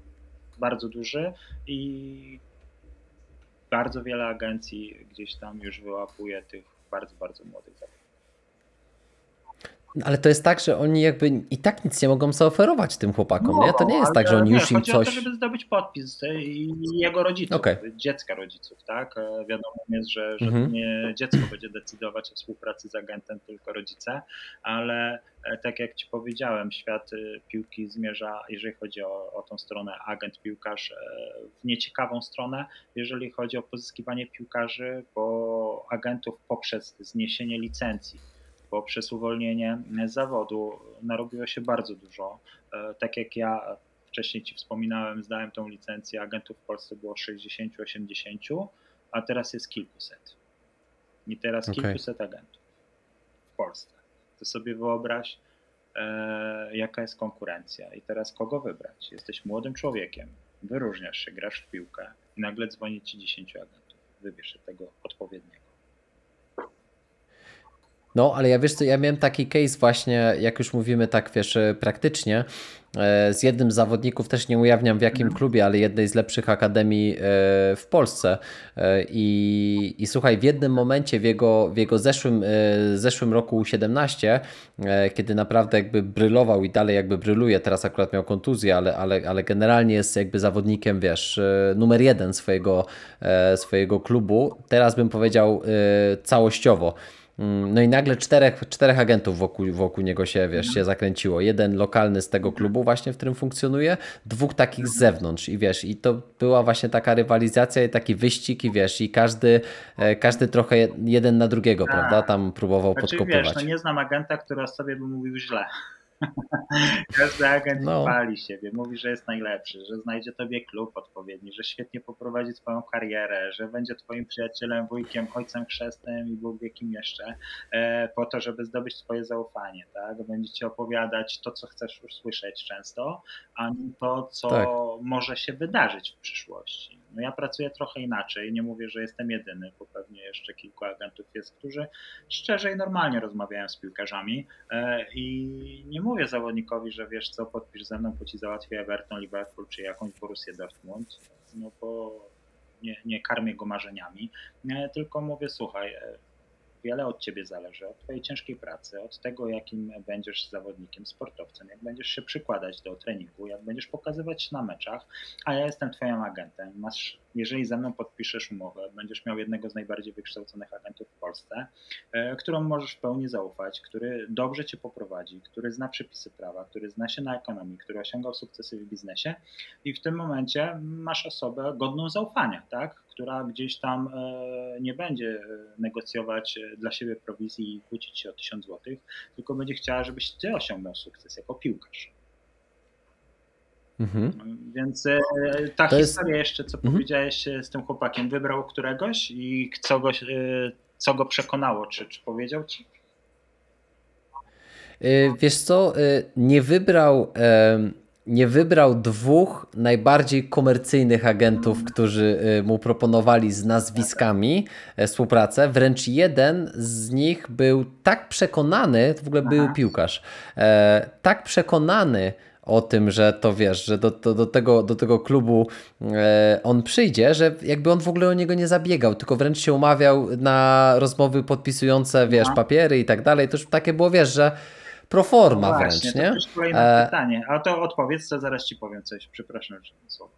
bardzo duży i bardzo wiele agencji gdzieś tam już wyłapuje tych bardzo, bardzo młodych zawodników. Ale to jest tak, że oni jakby i tak nic nie mogą zaoferować tym chłopakom, no, nie? To nie jest tak, że oni już im coś... Chodzi żeby zdobyć podpis i jego rodziców, okay. dziecka rodziców, tak? E, wiadomo jest, że, że mhm. nie dziecko będzie decydować o współpracy z agentem, tylko rodzice, ale e, tak jak Ci powiedziałem, świat e, piłki zmierza, jeżeli chodzi o, o tą stronę agent, piłkarz, w nieciekawą stronę, jeżeli chodzi o pozyskiwanie piłkarzy, bo agentów poprzez zniesienie licencji poprzez uwolnienie zawodu narobiło się bardzo dużo. E, tak jak ja wcześniej Ci wspominałem, zdałem tą licencję, agentów w Polsce było 60-80, a teraz jest kilkuset. I teraz okay. kilkuset agentów w Polsce. To sobie wyobraź, e, jaka jest konkurencja i teraz kogo wybrać. Jesteś młodym człowiekiem, wyróżniasz się, grasz w piłkę i nagle dzwoni Ci 10 agentów. Wybierz tego odpowiedniego. No, ale ja wiesz co, ja miałem taki case właśnie, jak już mówimy tak, wiesz, e, praktycznie, e, z jednym z zawodników, też nie ujawniam w jakim mhm. klubie, ale jednej z lepszych akademii e, w Polsce. I, i słuchaj, w jednym momencie w jego, w jego zeszłym, zeszłym roku 17, kiedy naprawdę jakby brylował i dalej jakby bryluje, teraz akurat miał kontuzję, ale, ale, ale generalnie jest jakby zawodnikiem, wiesz, numer jeden swojego, swojego klubu. Teraz bym powiedział całościowo. Mm, no i nagle czterech, czterech agentów wokół, wokół niego się, wiesz, się zakręciło. Jeden lokalny z tego klubu właśnie, w którym funkcjonuje, dwóch takich z zewnątrz i wiesz, i to była właśnie taka rywalizacja i taki wyścig i wiesz, i każdy, e, każdy trochę jeden na drugiego, A. prawda, tam próbował znaczy, podkopywać. Wiesz, no nie znam agenta, który o sobie by mówił źle. Każdy agent no. chwali siebie, mówi, że jest najlepszy, że znajdzie tobie klub odpowiedni, że świetnie poprowadzi twoją karierę, że będzie twoim przyjacielem, wujkiem, ojcem chrzestnym i Bóg wie kim jeszcze, e, po to, żeby zdobyć twoje zaufanie, tak? Będzie ci opowiadać to, co chcesz już słyszeć często, a nie to, co tak. może się wydarzyć w przyszłości. No ja pracuję trochę inaczej, nie mówię, że jestem jedyny, bo pewnie jeszcze kilku agentów jest, którzy szczerze i normalnie rozmawiają z piłkarzami e, i nie mówię zawodnikowi, że wiesz co, podpisz ze mną, bo ci załatwię Everton, Liverpool czy jakąś Borussię Dortmund, no bo nie, nie karmię go marzeniami, e, tylko mówię, słuchaj, e, wiele od ciebie zależy, od twojej ciężkiej pracy, od tego, jakim będziesz zawodnikiem, sportowcem, jak będziesz się przykładać do treningu, jak będziesz pokazywać na meczach, a ja jestem twoim agentem. Masz, jeżeli ze mną podpiszesz umowę, będziesz miał jednego z najbardziej wykształconych agentów w Polsce, e, którą możesz w pełni zaufać, który dobrze cię poprowadzi, który zna przepisy prawa, który zna się na ekonomii, który osiągał sukcesy w biznesie i w tym momencie masz osobę godną zaufania, tak? Która gdzieś tam e, nie będzie e, negocjować e, dla siebie prowizji i kłócić się o 1000 zł, tylko będzie chciała, żebyś ty osiągnął sukces jako piłkarz. Mhm. Więc ta to historia jest... jeszcze, co mhm. powiedziałeś z tym chłopakiem, wybrał któregoś i co go, co go przekonało? Czy, czy powiedział ci? Wiesz co, nie wybrał nie wybrał dwóch najbardziej komercyjnych agentów, którzy y, mu proponowali z nazwiskami e, współpracę. Wręcz jeden z nich był tak przekonany, w ogóle był piłkarz, e, tak przekonany o tym, że to wiesz, że do, do, do, tego, do tego klubu e, on przyjdzie, że jakby on w ogóle o niego nie zabiegał, tylko wręcz się umawiał na rozmowy podpisujące, wiesz, papiery i tak dalej. To już takie było, wiesz, że proforma no wręcz, nie? To jest kolejne e... pytanie, a to odpowiedz, to zaraz ci powiem coś, przepraszam, że słowo.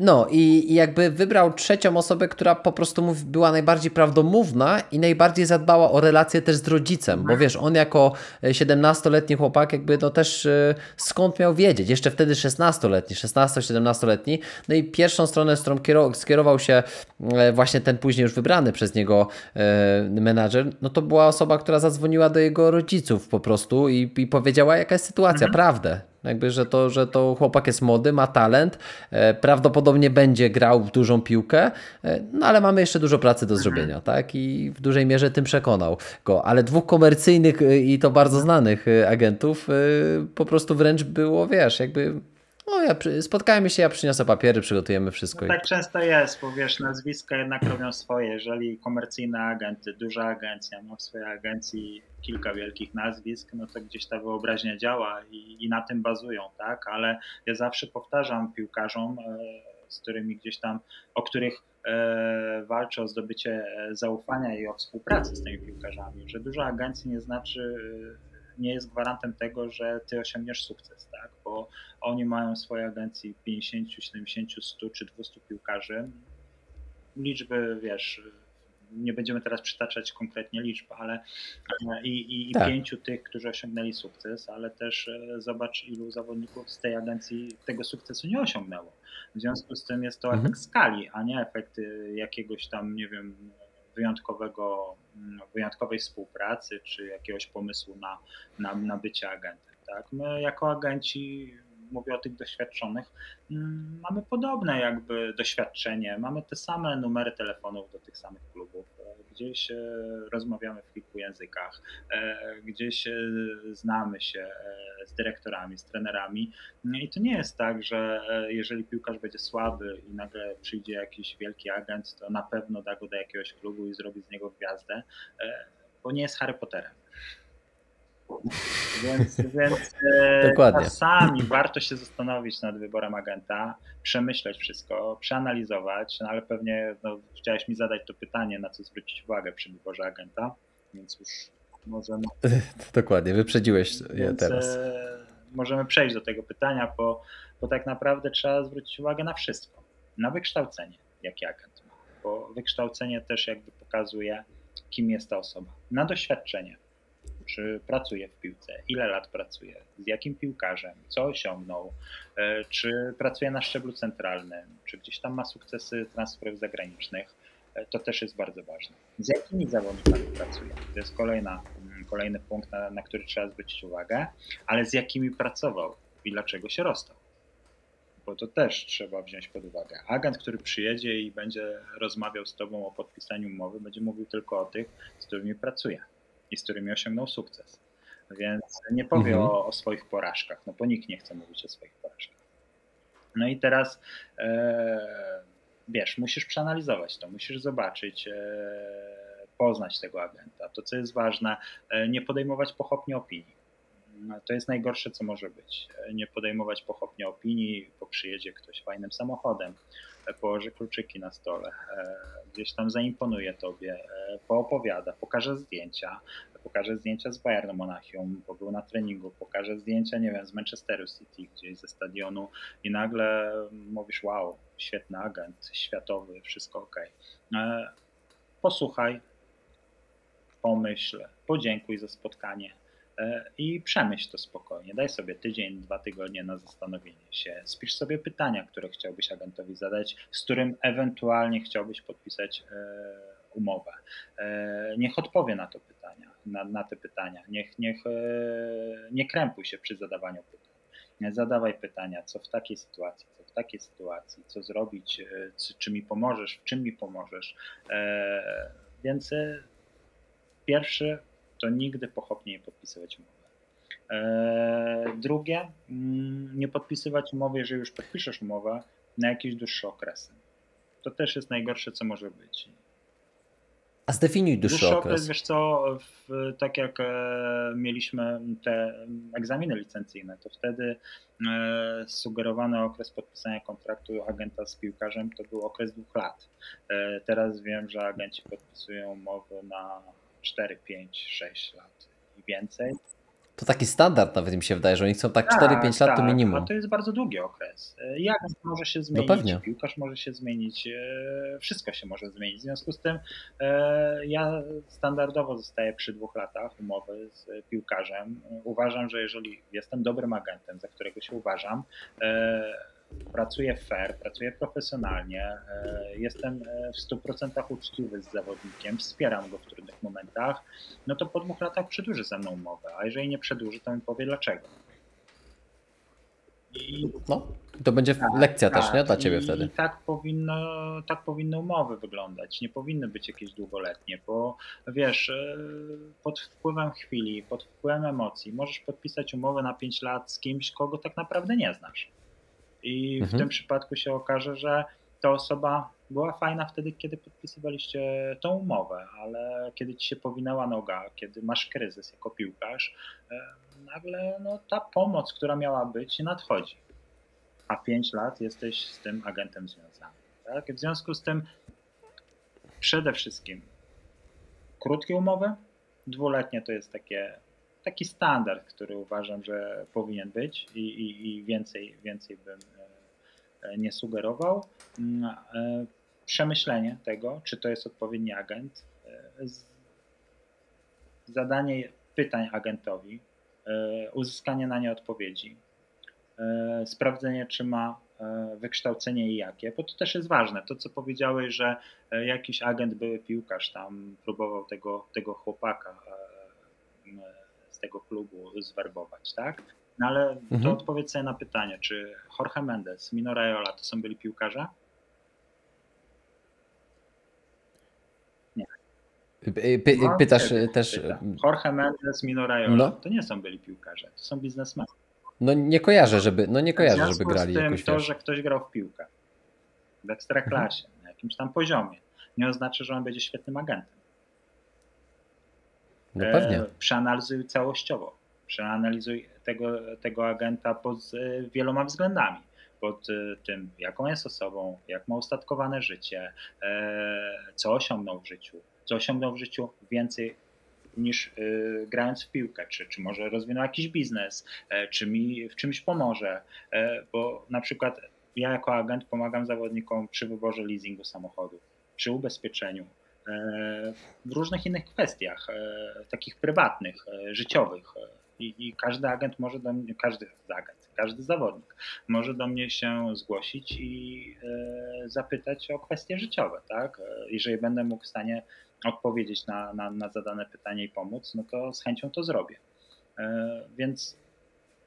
No i, jakby wybrał trzecią osobę, która po prostu była najbardziej prawdomówna i najbardziej zadbała o relację też z rodzicem, bo wiesz, on jako 17-letni e, chłopak jakby to też e, skąd miał wiedzieć, jeszcze wtedy 16-letni, 16-17-letni, no i pierwszą stronę, z którą skierował się e, właśnie ten później już wybrany przez niego menadżer, no to była osoba, która zadzwoniła do jego rodziców po prostu i, i powiedziała jaka jest sytuacja, mhm. prawdę, jakby, że to, że to chłopak jest młody, ma talent, e, prawdopodobnie będzie grał w dużą piłkę, e, no ale mamy jeszcze dużo pracy do zrobienia, tak? I w dużej mierze tym przekonał go. Ale dwóch komercyjnych e, i to bardzo znanych agentów po prostu wręcz było, wiesz, jakby no, ja spotkajmy się, ja przyniosę papiery, przygotujemy wszystko. No, tak często jest, bo wiesz, nazwiska jednak robią swoje. Jeżeli komercyjne agenty, duża agencja ma w swojej agencji kilka wielkich nazwisk, no to gdzieś ta wyobraźnia działa i, i na tym bazują, tak? Ale ja zawsze powtarzam piłkarzom, e, z którymi gdzieś tam, o których e, walczę o zdobycie zaufania i o współpracy z tymi piłkarzami, że duża agencja nie znaczy nie jest gwarantem tego, że ty osiągniesz sukces, tak? Bo oni mają w swojej agencji 50, 70, 100 czy 200 piłkarzy. Liczby, wiesz, nie będziemy teraz przytaczać konkretnie liczb, ale i, i, tak. pięciu tych, którzy osiągnęli sukces, ale też e, zobacz, ilu zawodników z tej agencji tego sukcesu nie osiągnęło. W związku z tym jest to mhm. efekt skali, a nie efekt jakiegoś tam, nie wiem, wyjątkowego, wyjątkowej współpracy czy jakiegoś pomysłu na, na, na bycie agentem. Tak? My jako agenci mówię o tych doświadczonych, mm, mamy podobne jakby doświadczenie, mamy te same numery telefonów do tych samych klubów, gdzieś e, rozmawiamy w kilku językach, e, gdzieś znamy się z dyrektorami, z trenerami i to nie jest tak, że jeżeli piłkarz będzie słaby i nagle przyjdzie jakiś wielki agent, to na pewno da go do jakiegoś klubu i zrobi z niego gwiazdę, bo nie jest Harry Potterem. Więc, więc e, Dokładnie. czasami warto się zastanowić nad wyborem agenta, przemyśleć wszystko, przeanalizować, no ale pewnie no, chciałeś mi zadać to pytanie, na co zwrócić uwagę przy wyborze agenta, więc już możemy. Dokładnie, wyprzedziłeś je teraz. E, możemy przejść do tego pytania, bo, bo tak naprawdę trzeba zwrócić uwagę na wszystko. Na wykształcenie, jaki agent ma, bo wykształcenie też jakby pokazuje, kim jest ta osoba. Na doświadczenie czy pracuje w piłce, ile lat pracuje, z jakim piłkarzem, co osiągnął, e, czy pracuje na szczeblu centralnym, czy gdzieś tam ma sukcesy transferów zagranicznych. E, to też jest bardzo ważne. Z jakimi zawodnikami pracuje? To jest kolejna, mm, kolejny punkt, na, na który trzeba zwrócić uwagę, ale z jakimi pracował i dlaczego się rozstał? bo to też trzeba wziąć pod uwagę. Agent, który przyjedzie i będzie rozmawiał z tobą o podpisaniu umowy, będzie mówił tylko o tych, z którymi pracuje i z którymi osiągnął sukces. Więc nie powie mhm. o, o, swoich porażkach, no bo nikt nie chce mówić o swoich porażkach. No i teraz e, wiesz, musisz przeanalizować to, musisz zobaczyć, e, poznać tego agenta. To, co jest ważne, e, nie podejmować pochopnie opinii. To jest najgorsze, co może być. Nie podejmować pochopnie opinii, bo przyjedzie ktoś fajnym samochodem, położy kluczyki na stole, gdzieś tam zaimponuje tobie, poopowiada, pokaże zdjęcia, pokaże zdjęcia z Bayernu Monachium, bo był na treningu, pokaże zdjęcia, nie wiem, z Manchesteru City, gdzieś ze stadionu i nagle mówisz, wow, świetny agent, światowy, wszystko ok. E, posłuchaj, pomyśl, podziękuj za spotkanie, i przemyśl to spokojnie. Daj sobie tydzień, dwa tygodnie na zastanowienie się. Spisz sobie pytania, które chciałbyś agentowi zadać, z którym ewentualnie chciałbyś podpisać e, umowę. E, niech odpowie na to pytania, na, na te pytania. Niech, niech nie krępuj się przy zadawaniu pytań. Zadawaj pytania, co w takiej sytuacji, co w takiej sytuacji, co zrobić, czy mi pomożesz, w czym mi pomożesz. Więc pierwszy to nigdy pochopnie nie podpisywać umowy. E, drugie, mm, nie podpisywać umowy, jeżeli już podpiszesz umowę, na jakieś dłuższe okresy. To też jest najgorsze, co może być. A zdefiniuj dłuższy, dłuższy okres. okres. Wiesz co, w, tak jak e, mieliśmy te egzaminy licencyjne, to wtedy e, sugerowany okres podpisania kontraktu agenta z piłkarzem to był okres dwóch lat. E, teraz wiem, że agenci podpisują umowy na 4, 5, 6 lat i więcej. To taki standard nawet mi się wydaje, że oni chcą tak, tak 4-5 lat tak, to minimum. A to jest bardzo długi okres. Jak może się no zmienić, no pewnie. piłkarz może się zmienić, e, wszystko się może zmienić. W związku z tym e, ja standardowo zostaję przy dwóch latach umowy z piłkarzem. Uważam, że jeżeli jestem dobrym agentem, za którego się uważam, e, pracuję fair, pracuję profesjonalnie, e, jestem e, w 100% uczciwy z zawodnikiem, wspieram go w trudnych momentach, no to po dwóch latach przedłuży ze mną umowę, a jeżeli nie przedłuży, to mi powie dlaczego. I, no, to będzie tak, lekcja tak, też, nie? Dla ciebie i wtedy. Tak powinno, tak powinny umowy wyglądać. Nie powinny być jakieś długoletnie, bo wiesz, e, pod wpływem chwili, pod wpływem emocji możesz podpisać umowę na 5 lat z kimś, kogo tak naprawdę nie znasz. I mhm. w tym przypadku się okaże, że ta osoba była fajna wtedy, kiedy podpisywaliście tą umowę, ale kiedy ci się powinęła noga, kiedy masz kryzys jako piłkarz, e, nagle no, ta pomoc, która miała być, nadchodzi. A 5 lat jesteś z tym agentem związany. Tak? W związku z tym przede wszystkim krótkie umowy, dwuletnie to jest takie taki standard, który uważam, że powinien być i, i, i więcej, więcej bym nie sugerował. Mm, przemyślenie tego, czy to jest odpowiedni agent, zadanie pytań agentowi, uzyskanie na nie odpowiedzi, sprawdzenie, czy ma E, wykształcenie i jakie, bo to też jest ważne. To, co powiedziałeś, że e, jakiś agent, były piłkarz tam próbował tego, tego chłopaka e, z tego klubu zwerbować, tak? No ale mhm. to odpowiedz sobie na pytanie, czy Jorge Mendes, Mino Raiola to są byli piłkarze? Nie. Py, no, pytasz też... Pyta. Jorge Mendes, Mino Raiola no. to nie są byli piłkarze, to są biznesmeni. No nie kojarzę, żeby, no nie kojarzę, żeby grali z tym jakoś, to, wiesz. że ktoś grał w piłkę w ekstraklasie, mhm. na jakimś tam poziomie, nie oznacza, że on będzie świetnym agentem. No pewnie. E, przeanalizuj całościowo. Przeanalizuj tego, tego agenta pod e, wieloma względami. Pod e, tym, jaką jest osobą, jak ma ustatkowane życie, co osiągnął w życiu, co osiągnął w życiu więcej niż grając w piłkę, czy, czy może rozwinął jakiś biznes, czy mi w czymś pomoże, bo na przykład ja jako agent pomagam zawodnikom przy wyborze leasingu samochodu, przy ubezpieczeniu, w różnych innych kwestiach, takich prywatnych, życiowych. I, I, każdy agent może do mnie, każdy agent, każdy zawodnik może do mnie się zgłosić i zapytać o kwestie życiowe, tak? Jeżeli będę mógł w stanie odpowiedzieć na, na, na zadane pytanie i pomóc, no to z chęcią to zrobię. E, więc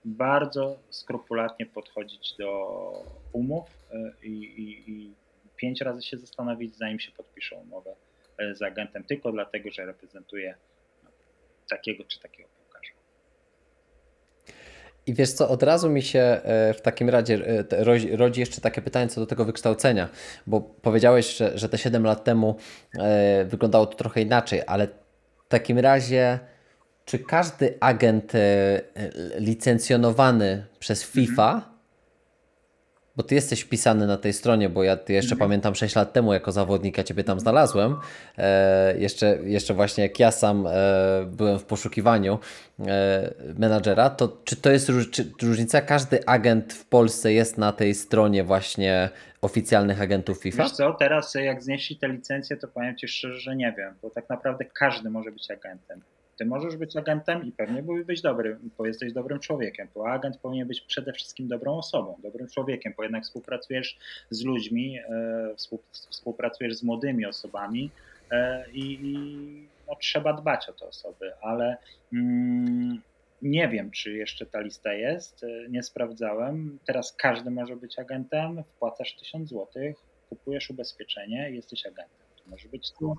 bardzo skrupulatnie podchodzić do umów e, i, i, i pięć razy się zastanowić, zanim się podpiszą umowę e, z agentem, tylko dlatego, że reprezentuje takiego czy takiego i wiesz co, od razu mi się e, w takim razie e, rodzi jeszcze takie pytanie co do tego wykształcenia, bo powiedziałeś, że, że te 7 lat temu e, wyglądało to trochę inaczej, ale w takim razie czy każdy agent licencjonowany przez FIFA mhm. Bo ty jesteś wpisany na tej stronie, bo ja jeszcze mhm. pamiętam 6 lat temu jako zawodnik, ja ciebie tam znalazłem. E, jeszcze, jeszcze właśnie jak ja sam e, byłem w poszukiwaniu e, menadżera, to czy to jest czy, różnica? Każdy agent w Polsce jest na tej stronie właśnie oficjalnych agentów FIFA? Wiesz co, teraz jak znieśli te licencje, to powiem Ci szczerze, że nie wiem, bo tak naprawdę każdy może być agentem. Ty możesz być agentem i pewnie być dobry, bo jesteś dobrym człowiekiem, bo agent powinien być przede wszystkim dobrą osobą, dobrym człowiekiem, bo jednak współpracujesz z ludźmi, e, współpracujesz z młodymi osobami e, i, i no, trzeba dbać o te osoby, ale mm, nie wiem, czy jeszcze ta lista jest, e, nie sprawdzałem. Teraz każdy może być agentem, wpłacasz 1000 zł, kupujesz ubezpieczenie i jesteś agentem. To może być tu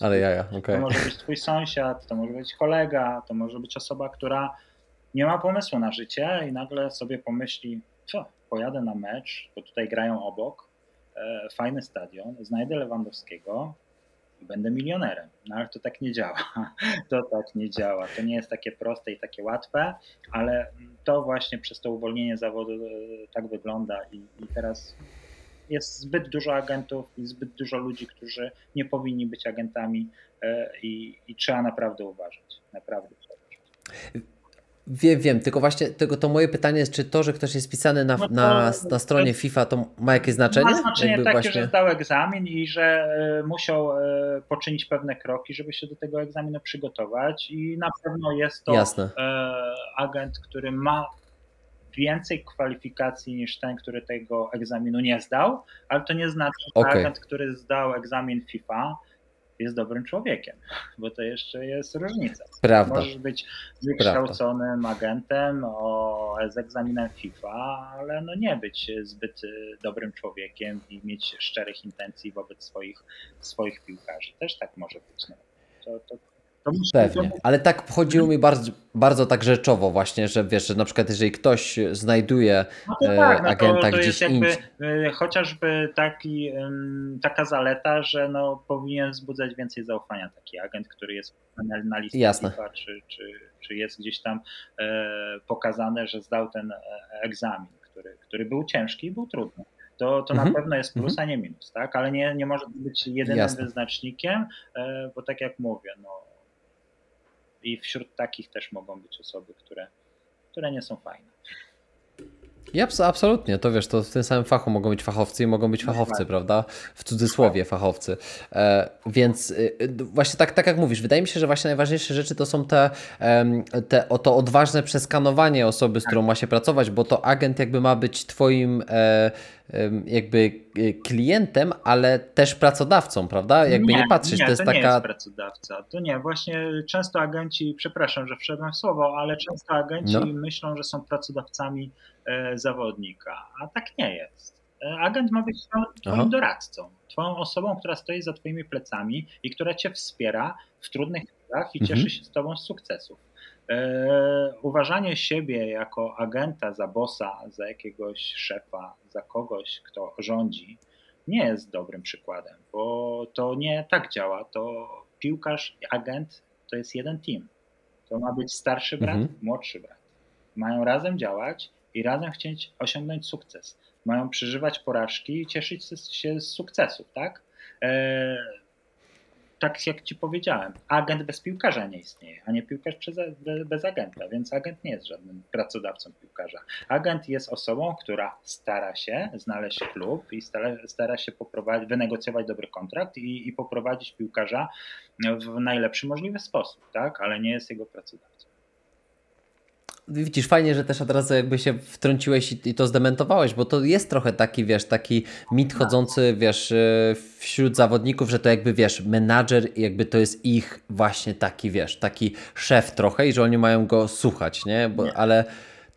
ale jaja, okej. Okay. To może być twój sąsiad, to może być kolega, to może być osoba, która nie ma pomysłu na życie i nagle sobie pomyśli, co, pojadę na mecz, bo tutaj grają obok, e, fajny stadion, znajdę Lewandowskiego i będę milionerem. No ale to tak nie działa. To tak nie działa. To nie jest takie proste i takie łatwe, ale to właśnie przez to uwolnienie zawodu e, tak wygląda i, i teraz jest zbyt dużo agentów i zbyt dużo ludzi, którzy nie powinni być agentami e, i, i trzeba naprawdę uważać. Naprawdę trzeba uważać. Wiem, wiem, tylko właśnie tego, to moje pytanie jest, czy to, że ktoś jest pisany na, no to, na, na stronie FIFA, to ma jakieś znaczenie? Ma znaczenie Jakby takie, właśnie... że zdał egzamin i że e, musiał e, poczynić pewne kroki, żeby się do tego egzaminu przygotować i na pewno jest to Jasne. agent, który ma więcej kwalifikacji niż ten, który tego egzaminu nie zdał, ale to nie znaczy, że okay. agent, który zdał egzamin FIFA, jest dobrym człowiekiem, bo to jeszcze jest różnica. Prawda. Możesz być wykształconym Prawda. agentem o, z egzaminem FIFA, ale no nie być zbyt dobrym człowiekiem i mieć szczerych intencji wobec swoich, swoich piłkarzy. Też tak może być. No. To, to, Pewnie, ale tak chodziło mi bardzo, bardzo tak rzeczowo właśnie, że wiesz, że na przykład jeżeli ktoś znajduje no to tak, no agenta to, to gdzieś indziej. E, chociażby taki, taka zaleta, że no, powinien wzbudzać więcej zaufania taki agent, który jest na liście Jasne. FIFA, czy, czy, czy jest gdzieś tam e, pokazane, że zdał ten e, egzamin, który, który był ciężki i był trudny to, to mhm. na pewno jest plus, mhm. a nie minus, tak? Ale nie, nie może być jedynym Jasne. wyznacznikiem, bo tak jak mówię, no, I wśród takich też mogą być osoby, które, które nie są fajne. Ja, absolutnie, to wiesz, to w tym samym fachu mogą być fachowcy i mogą być fachowcy, prawda? W cudzysłowie fachowcy. E, więc y, właśnie tak, tak jak mówisz, wydaje mi się, że właśnie najważniejsze rzeczy to są te, te to odważne przeskanowanie osoby, z którą ma się pracować, bo to agent jakby ma być twoim e, jakby y, klientem, ale też pracodawcą, prawda? Jakby nie, nie patrzeć, nie, to jest to taka... nie jest pracodawca. To nie, właśnie często agenci, przepraszam, że wszedłem w słowo, ale często agenci no. myślą, że są pracodawcami e, zawodnika, a tak nie jest. E, agent ma być twoim Aha. doradcą, twoją osobą, która stoi za twoimi plecami i która cię wspiera w trudnych chwilach i mhm. cieszy się z tobą z sukcesów. E, uważanie siebie jako agenta za bossa, za jakiegoś szefa, za kogoś, kto rządzi, nie jest dobrym przykładem, bo to nie tak działa. To piłkarz i agent to jest jeden team. To ma być starszy brat, mhm. młodszy brat. Mają razem działać i razem chcieć osiągnąć sukces. Mają przeżywać porażki i cieszyć się z sukcesów, tak? Tak jak ci powiedziałem, agent bez piłkarza nie istnieje, a nie piłkarz bez agenta, więc agent nie jest żadnym pracodawcą piłkarza. Agent jest osobą, która stara się znaleźć klub i stara, stara się poprowadzić, wynegocjować dobry kontrakt i, i poprowadzić piłkarza w najlepszy możliwy sposób, tak? ale nie jest jego pracodawcą widzisz, fajnie, że też od razu jakby się wtrąciłeś i, i, to zdementowałeś, bo to jest trochę taki, wiesz, taki mit chodzący, wiesz, e, wśród zawodników, że to jakby, wiesz, menadżer jakby to jest ich właśnie taki, wiesz, taki szef trochę i że oni mają go słuchać, nie? Bo, nie. Ale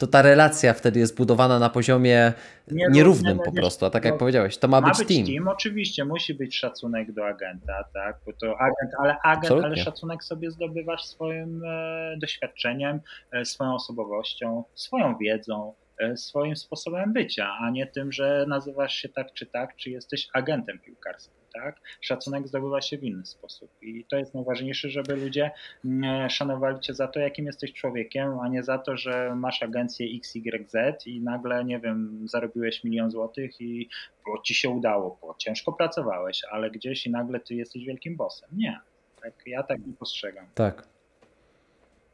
to ta relacja wtedy jest budowana na poziomie nierównym po prostu, a tak jak powiedziałeś, to ma, ma być, być team. team. Oczywiście, musi być szacunek do agenta, tak, bo to agent, ale agent, ale szacunek sobie zdobywasz swoim e, doświadczeniem, e, swoją osobowością, swoją wiedzą, e, swoim sposobem bycia, a nie tym, że nazywasz się tak czy tak, czy jesteś agentem piłkarskim tak? Szacunek zdobywa się w inny sposób i to jest najważniejsze, żeby ludzie mm, szanowali cię za to, jakim jesteś człowiekiem, a nie za to, że masz agencję XYZ i nagle, nie wiem, zarobiłeś milion złotych i bo ci się udało, bo ciężko pracowałeś, ale gdzieś i nagle ty jesteś wielkim bossem. Nie. Tak, ja tak nie postrzegam. Tak.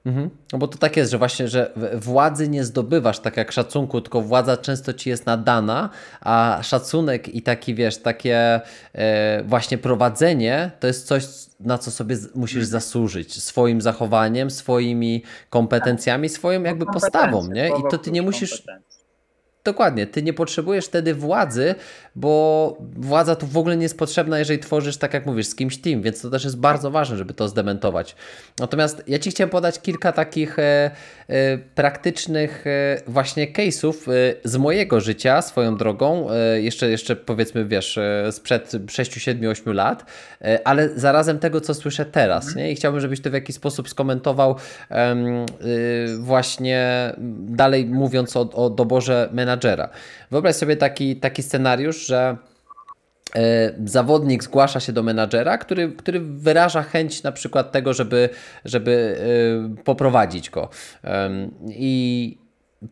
Mhm. No bo to tak jest, że właśnie, że władzy nie zdobywasz tak jak szacunku, tylko władza często ci jest nadana, a szacunek i taki, wiesz, takie e, właśnie prowadzenie to jest coś, na co sobie musisz zasłużyć swoim zachowaniem, swoimi kompetencjami, swoją jakby postawą, nie? I to ty nie musisz Dokładnie, ty nie potrzebujesz wtedy władzy, bo władza tu w ogóle nie jest potrzebna, jeżeli tworzysz, tak jak mówisz, z kimś team, więc to też jest bardzo ważne, żeby to zdementować. Natomiast ja Ci chciałem podać kilka takich e, e, praktycznych e, właśnie case'ów e, z mojego życia, swoją drogą, e, jeszcze, jeszcze powiedzmy, wiesz, e, sprzed 6, 7, 8 lat, ale zarazem tego, co słyszę teraz, mhm. nie? I chciałbym, żebyś to w jakiś sposób skomentował właśnie dalej mówiąc o, o doborze menadżera menadżera. Wyobraź sobie taki, taki scenariusz, że e, zawodnik zgłasza się do menadżera, który, który wyraża chęć na przykład tego, żeby, żeby e, poprowadzić go. I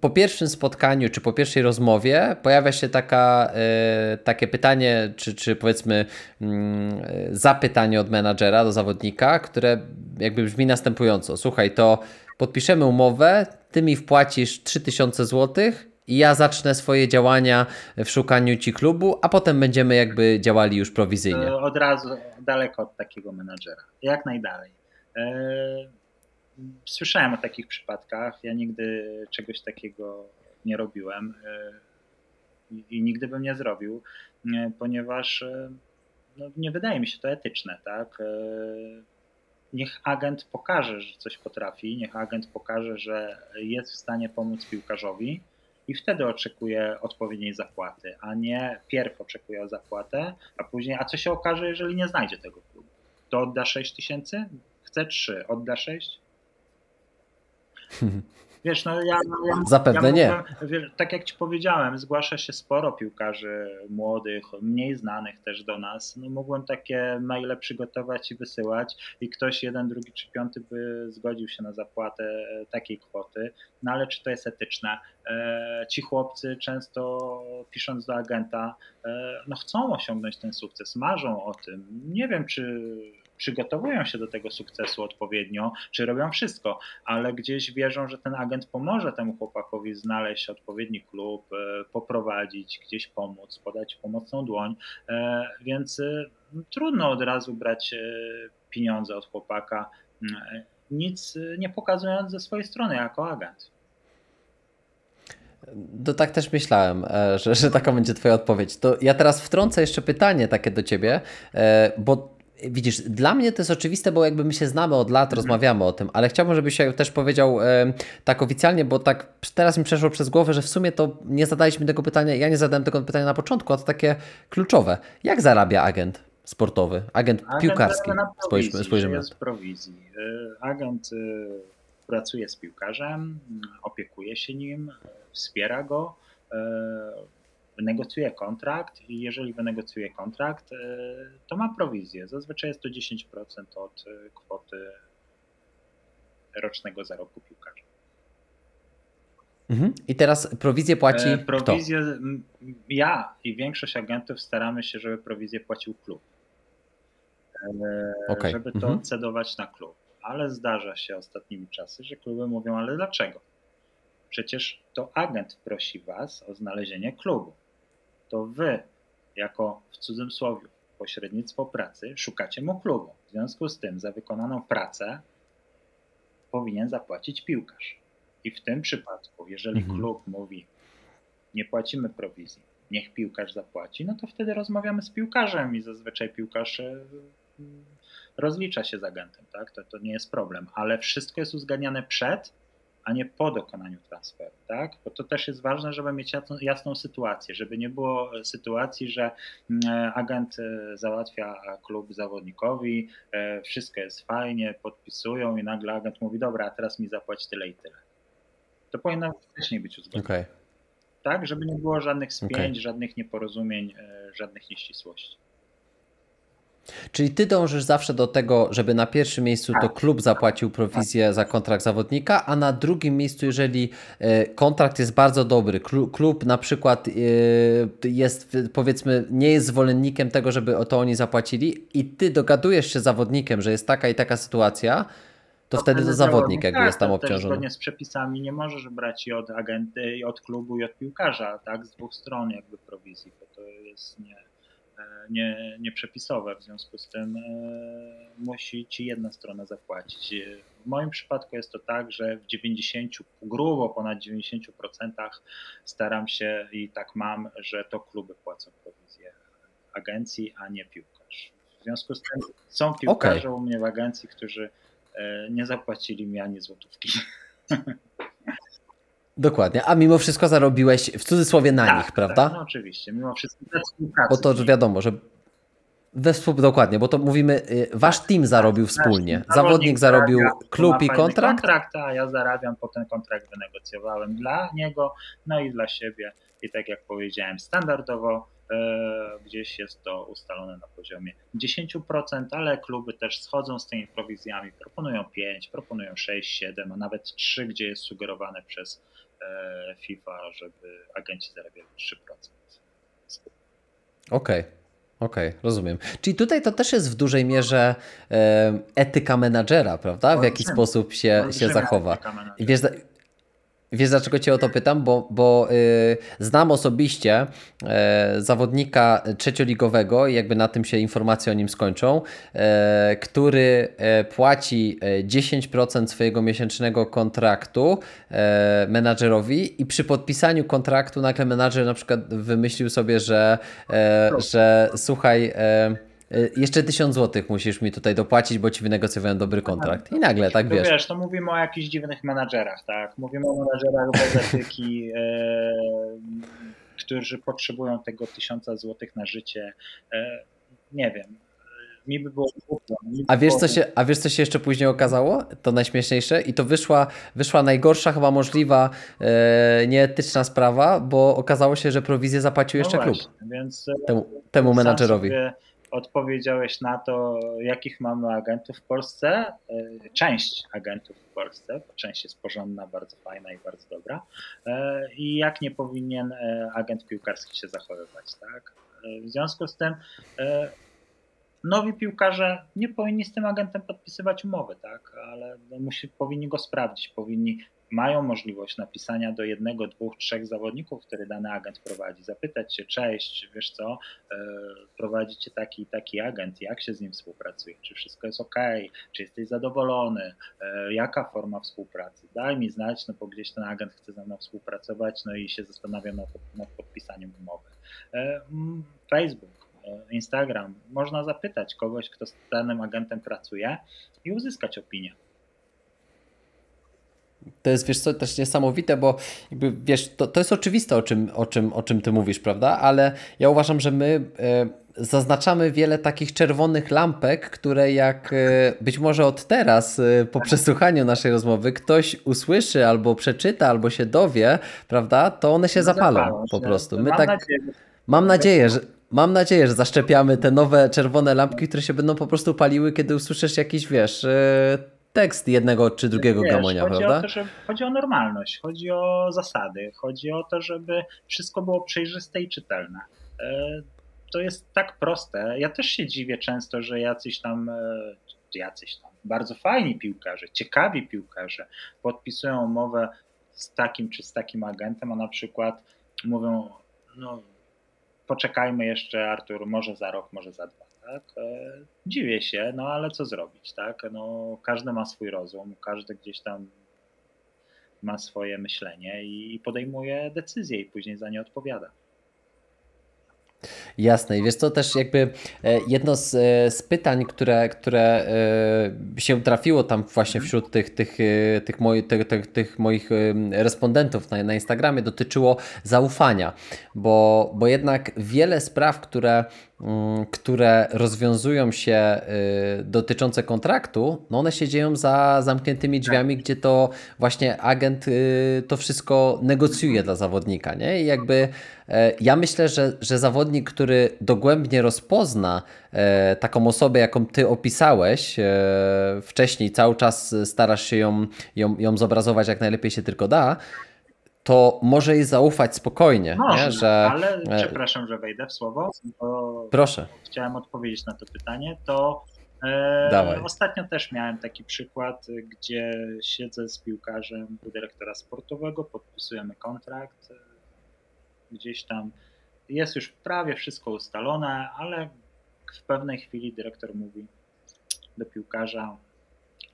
po pierwszym spotkaniu, czy po pierwszej rozmowie pojawia się taka, e, takie pytanie, czy, czy powiedzmy mm, zapytanie od menadżera do zawodnika, które jakby brzmi następująco. Słuchaj, to podpiszemy umowę, ty mi wpłacisz 3000 złotych ja zacznę swoje działania w szukaniu ci klubu, a potem będziemy jakby działali już prowizyjnie. E, od razu daleko od takiego menadżera. Jak najdalej. E, słyszałem o takich przypadkach. Ja nigdy czegoś takiego nie robiłem e, i nigdy bym nie zrobił, ponieważ no, nie wydaje mi się to etyczne, tak? Niech agent pokaże, że coś potrafi, niech agent pokaże, że jest w stanie pomóc piłkarzowi, i wtedy oczekuje odpowiedniej zapłaty, a nie pierw oczekuje zapłatę, a później, a co się okaże, jeżeli nie znajdzie tego klubu? To odda 6 tysięcy? Chce 3, odda 6? Wiesz, no ja. ja Zapewne ja nie. wiesz, tak jak ci powiedziałem, zgłasza się sporo piłkarzy młodych, mniej znanych też do nas. No, mogłem takie maile przygotować i wysyłać, i ktoś jeden, drugi czy piąty by zgodził się na zapłatę e, takiej kwoty. No ale czy to jest etyczne? E, ci chłopcy często pisząc do agenta, e, no chcą osiągnąć ten sukces, marzą o tym. Nie wiem, czy przygotowują się do tego sukcesu odpowiednio, czy robią wszystko, ale gdzieś wierzą, że ten agent pomoże temu chłopakowi znaleźć odpowiedni klub, e, poprowadzić, gdzieś pomóc, podać pomocną dłoń, e, więc no, trudno od razu brać pieniądze od chłopaka, nic nie pokazując ze swojej strony jako agent. To tak też myślałem, że, że taka będzie Twoja odpowiedź. To ja teraz wtrącę jeszcze pytanie takie do Ciebie, bo Widzisz, dla mnie to jest oczywiste, bo jakby my się znamy od lat, mhm. rozmawiamy o tym, ale chciałbym, żebyś też powiedział e, tak oficjalnie, bo tak teraz mi przeszło przez głowę, że w sumie to nie zadaliśmy tego pytania, ja nie zadałem tego pytania na początku, a to takie kluczowe. Jak zarabia agent sportowy, agent, agent piłkarski? Spojrzymy, spojrzymy. z prowizji. E, agent e, pracuje z piłkarzem, opiekuje się nim, wspiera go, e, wynegocjuje kontrakt i jeżeli wynegocjuje kontrakt, e, to ma prowizję. Zazwyczaj jest to 10% od e, kwoty rocznego zarobku piłkarza. Mhm. I teraz prowizję płaci e, prowizję, kto? Ja i większość agentów staramy się, żeby prowizję płacił klub. Okay. Żeby to mhm. cedować na klub. Ale zdarza się ostatnimi czasy, że kluby mówią, ale dlaczego? Przecież to agent prosi was o znalezienie klubu to wy, jako w cudzysłowie pośrednictwo pracy, szukacie mu klubu. W związku z tym za wykonaną pracę powinien zapłacić piłkarz. I w tym przypadku, jeżeli mhm. klub mówi, nie płacimy prowizji, niech piłkarz zapłaci, no to wtedy rozmawiamy z piłkarzem i zazwyczaj piłkarz e, rozlicza się z agentem, tak? To, to nie jest problem, ale wszystko jest uzgadniane przed a nie po dokonaniu transferu, tak? Bo to też jest ważne, żeby mieć jasną, jasną sytuację, żeby nie było sytuacji, że mm, agent e, załatwia klub zawodnikowi, e, wszystko jest fajnie, podpisują i nagle agent mówi, dobra, a teraz mi zapłać tyle i tyle. To powinno wcześniej być uzgodnione. Okay. Tak, żeby nie było żadnych spięć, okay. żadnych nieporozumień, e, żadnych nieścisłości. Czyli ty dążysz zawsze do tego, żeby na pierwszym miejscu to tak. klub zapłacił prowizję za kontrakt zawodnika, a na drugim miejscu, jeżeli e, kontrakt jest bardzo dobry, klub na przykład e, jest, powiedzmy, nie jest zwolennikiem tego, żeby o to oni zapłacili i ty dogadujesz się z zawodnikiem, że jest taka i taka sytuacja, to, to wtedy to zawodnik jakby tak, jest tam obciążony. Zgodnie z przepisami nie możesz brać i od agenty, i od klubu, i od piłkarza, tak? Z dwóch stron jakby prowizji, bo to jest nie nie, nieprzepisowe, w związku z tym e, musi ci jedna strona zapłacić. W moim przypadku jest to tak, że w 90, grubo ponad 90% staram się i tak mam, że to kluby płacą prowizję agencji, a nie piłkarz. W związku z tym są piłkarze okay. u mnie w agencji, którzy e, nie zapłacili mi ani złotówki. Dokładnie, a mimo wszystko zarobiłeś w cudzysłowie na tak, nich, prawda? Tak, no oczywiście, mimo wszystko we współpracy. Bo to wiadomo, że we współ... Dokładnie, bo to mówimy, y, wasz team zarobił wspólnie. Zawodnik, Zawodnik zarobił klub i kontrakt. kontrakt, a ja zarabiam, po ten kontrakt wynegocjowałem dla niego, no i dla siebie. I tak jak powiedziałem, standardowo e, gdzieś jest to ustalone na poziomie 10%, ale kluby też schodzą z tymi prowizjami, proponują 5, proponują 6, 7, a nawet 3, gdzie jest sugerowane przez FIFA, żeby agenci zarabiali 3%. Okej. Okay. Okej, okay, rozumiem. Czyli tutaj to też jest w dużej mierze e, etyka menadżera, prawda? W jaki sposób się, się zachowa. Wiesz, Wiesz dlaczego Cię o to pytam? Bo, bo yy, znam osobiście yy, zawodnika trzecioligowego i jakby na tym się informacje o nim skończą, yy, który y, płaci 10% y, swojego miesięcznego kontraktu y, menadżerowi i przy podpisaniu kontraktu nagle menadżer na przykład wymyślił sobie, że, że słuchaj Y, jeszcze tysiąc złotych musisz mi tutaj dopłacić, bo ci wynegocjowałem dobry kontrakt. I nagle, tak wiesz. wiesz, to mówimy o jakichś dziwnych menadżerach, tak? Mówimy o menadżerach bez etyki, e, którzy potrzebują tego tysiąca złotych na życie. E, nie wiem. Mi by było. A wiesz, co się, a wiesz, co się jeszcze później okazało? To najśmieszniejsze. I to wyszła, wyszła najgorsza chyba możliwa e, nieetyczna sprawa, bo okazało się, że prowizję zapłacił no jeszcze właśnie, klub. Więc, e, temu, temu menadżerowi. Sobie, odpowiedziałeś na to, jakich mamy agentów w Polsce. E, część agentów w Polsce, część jest porządna, bardzo fajna i bardzo dobra. E, I jak nie powinien e, agent piłkarski się zachowywać, tak? W związku z tym nowi piłkarze nie powinni z tym agentem podpisywać umowy, tak, ale musi, powinni go sprawdzić, powinni mają możliwość napisania do jednego, dwóch, trzech zawodników, który dany agent prowadzi, zapytać się, cześć, wiesz co, e, prowadzicie taki taki agent, jak się z nim współpracuje, czy wszystko jest ok, czy jesteś zadowolony, e, jaka forma współpracy, daj mi znać, no bo gdzieś ten agent chce ze mną współpracować, no i się zastanawiam nad, nad podpisaniem umowy. E, Facebook, Instagram, można zapytać kogoś, kto z danym agentem pracuje i uzyskać opinię. To jest, wiesz co, też niesamowite, bo jakby, wiesz, to, to jest oczywiste, o czym, o, czym, o czym ty mówisz, prawda? Ale ja uważam, że my e, zaznaczamy wiele takich czerwonych lampek, które jak e, być może od teraz, e, po przesłuchaniu naszej rozmowy, ktoś usłyszy albo przeczyta, albo się dowie, prawda? To one się no zapalą, po prostu. My mam tak, nadzieję, mam nadzieję, że Mam nadzieję, że zaszczepiamy te nowe czerwone lampki, które się będą po prostu paliły, kiedy usłyszysz jakiś, wiesz, tekst jednego czy drugiego Wiesz, gamonia, chodzi prawda? O to, że, chodzi o normalność, chodzi o zasady, chodzi o to, żeby wszystko było przejrzyste i czytelne. E, to jest tak proste. Ja też się dziwię często, że jacyś tam, e, jacyś tam bardzo fajni piłkarze, ciekawi piłkarze podpisują umowę z takim czy z takim agentem, a na przykład mówią, no poczekajmy jeszcze Artur, może za rok, może za dwa tak? Dziwię się, no ale co zrobić, tak? No, każdy ma swój rozum, każdy gdzieś tam ma swoje myślenie i podejmuje decyzje i później za nie odpowiada. Jasne. I wiesz co, też jakby e, jedno z, e, z pytań, które, które e, się trafiło tam właśnie wśród tych, tych, tych, moi, tych, tych, tych moich respondentów na, na Instagramie dotyczyło zaufania, bo, bo jednak wiele spraw, które które rozwiązują się dotyczące kontraktu, no one się dzieją za zamkniętymi drzwiami, gdzie to właśnie agent to wszystko negocjuje dla zawodnika, nie? I jakby E, ja myślę, że, że zawodnik, który dogłębnie rozpozna e, taką osobę, jaką ty opisałeś e, wcześniej, cały czas starasz się ją, ją, ją zobrazować jak najlepiej się tylko da, to może jej zaufać spokojnie. Można, nie? Że... ale przepraszam, że wejdę w słowo. Proszę. Chciałem odpowiedzieć na to pytanie. To e, ostatnio też miałem taki przykład, gdzie siedzę z piłkarzem u dyrektora sportowego, podpisujemy kontrakt gdzieś tam jest już prawie wszystko ustalone, ale w pewnej chwili dyrektor mówi do piłkarza,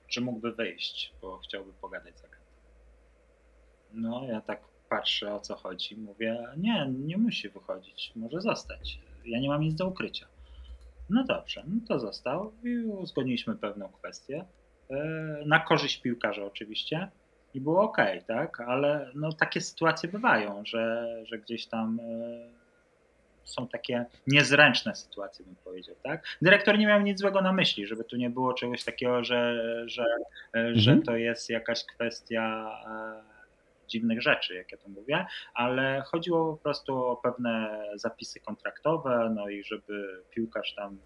że mógłby wyjść, bo chciałby pogadać z. No, ja tak patrzę o co chodzi, mówię, nie, nie musi wychodzić, może zostać. Ja nie mam nic do ukrycia. No dobrze, no to został i uzgodniliśmy pewną kwestię. E, na korzyść piłkarza oczywiście i było ok, tak? Ale no, takie sytuacje bywają, że, że gdzieś tam e, są takie niezręczne sytuacje, bym powiedział, tak? Dyrektor nie miał nic złego na myśli, żeby tu nie było czegoś takiego, że, że, e, mhm. że to jest jakaś kwestia dziwnych rzeczy, jak ja to mówię, ale chodziło po prostu o pewne zapisy kontraktowe, no i żeby piłkarz tam,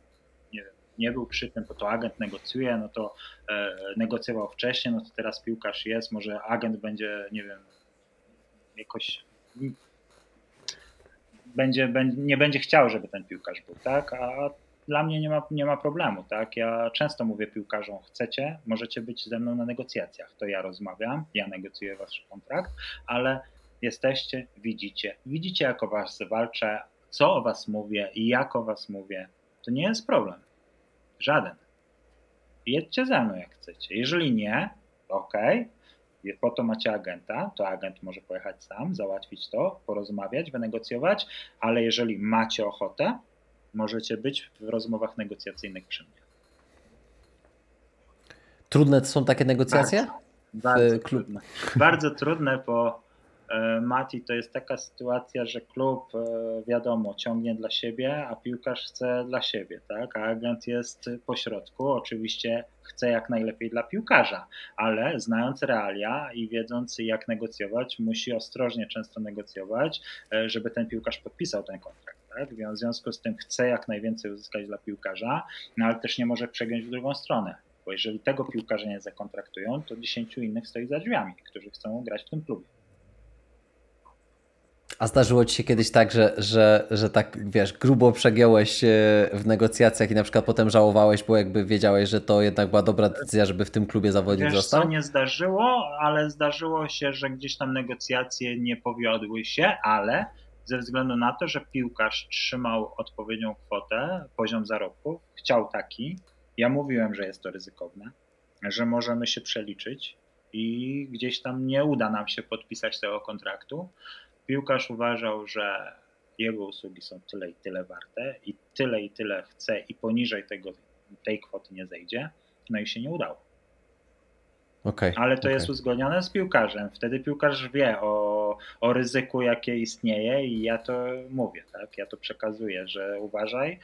nie nie był przy tym, bo to agent negocjuje, no to e, negocjował wcześniej, no to teraz piłkarz jest, może agent będzie, nie wiem, jakoś będzie, nie będzie chciał, żeby ten piłkarz był, tak? A dla mnie nie ma, nie ma problemu, tak? Ja często mówię piłkarzom, chcecie, możecie być ze mną na negocjacjach, to ja rozmawiam, ja negocjuję wasz kontrakt, ale jesteście, widzicie, widzicie jak o was walczę, co o was mówię i jak o was mówię, to nie jest problem. Żaden. Jedźcie ze mną jak chcecie. Jeżeli nie, ok. Po to macie agenta, to agent może pojechać sam, załatwić to, porozmawiać, wynegocjować, ale jeżeli macie ochotę, możecie być w rozmowach negocjacyjnych przy mnie. Trudne są takie negocjacje? Bardzo, bardzo trudne. Bardzo trudne, bo E, Mati, to jest taka sytuacja, że klub e, wiadomo ciągnie dla siebie, a piłkarz chce dla siebie, tak? A agent jest pośrodku, oczywiście chce jak najlepiej dla piłkarza, ale znając realia i wiedząc jak negocjować, musi ostrożnie często negocjować, e, żeby ten piłkarz podpisał ten kontrakt. Tak? W związku z tym chce jak najwięcej uzyskać dla piłkarza, no ale też nie może przegiąć w drugą stronę. Bo jeżeli tego piłkarza nie zakontraktują, to dziesięciu innych stoi za drzwiami, którzy chcą grać w tym klubie. A zdarzyło ci się kiedyś tak, że, że, że tak, wiesz, grubo przegiąłeś w negocjacjach i na przykład potem żałowałeś, bo jakby wiedziałeś, że to jednak była dobra decyzja, żeby w tym klubie zawodnik Wiesz, został? co nie zdarzyło, ale zdarzyło się, że gdzieś tam negocjacje nie powiodły się, ale ze względu na to, że piłkarz trzymał odpowiednią kwotę, poziom zarobków, chciał taki. Ja mówiłem, że jest to ryzykowne, że możemy się przeliczyć i gdzieś tam nie uda nam się podpisać tego kontraktu. Piłkarz uważał, że jego usługi są tyle i tyle warte i tyle i tyle chce i poniżej tego, tej kwoty nie zejdzie, no i się nie udało. Okay, Ale to okay. jest uzgodnione z piłkarzem. Wtedy piłkarz wie o, o ryzyku, jakie istnieje, i ja to mówię, tak? Ja to przekazuję, że uważaj, e,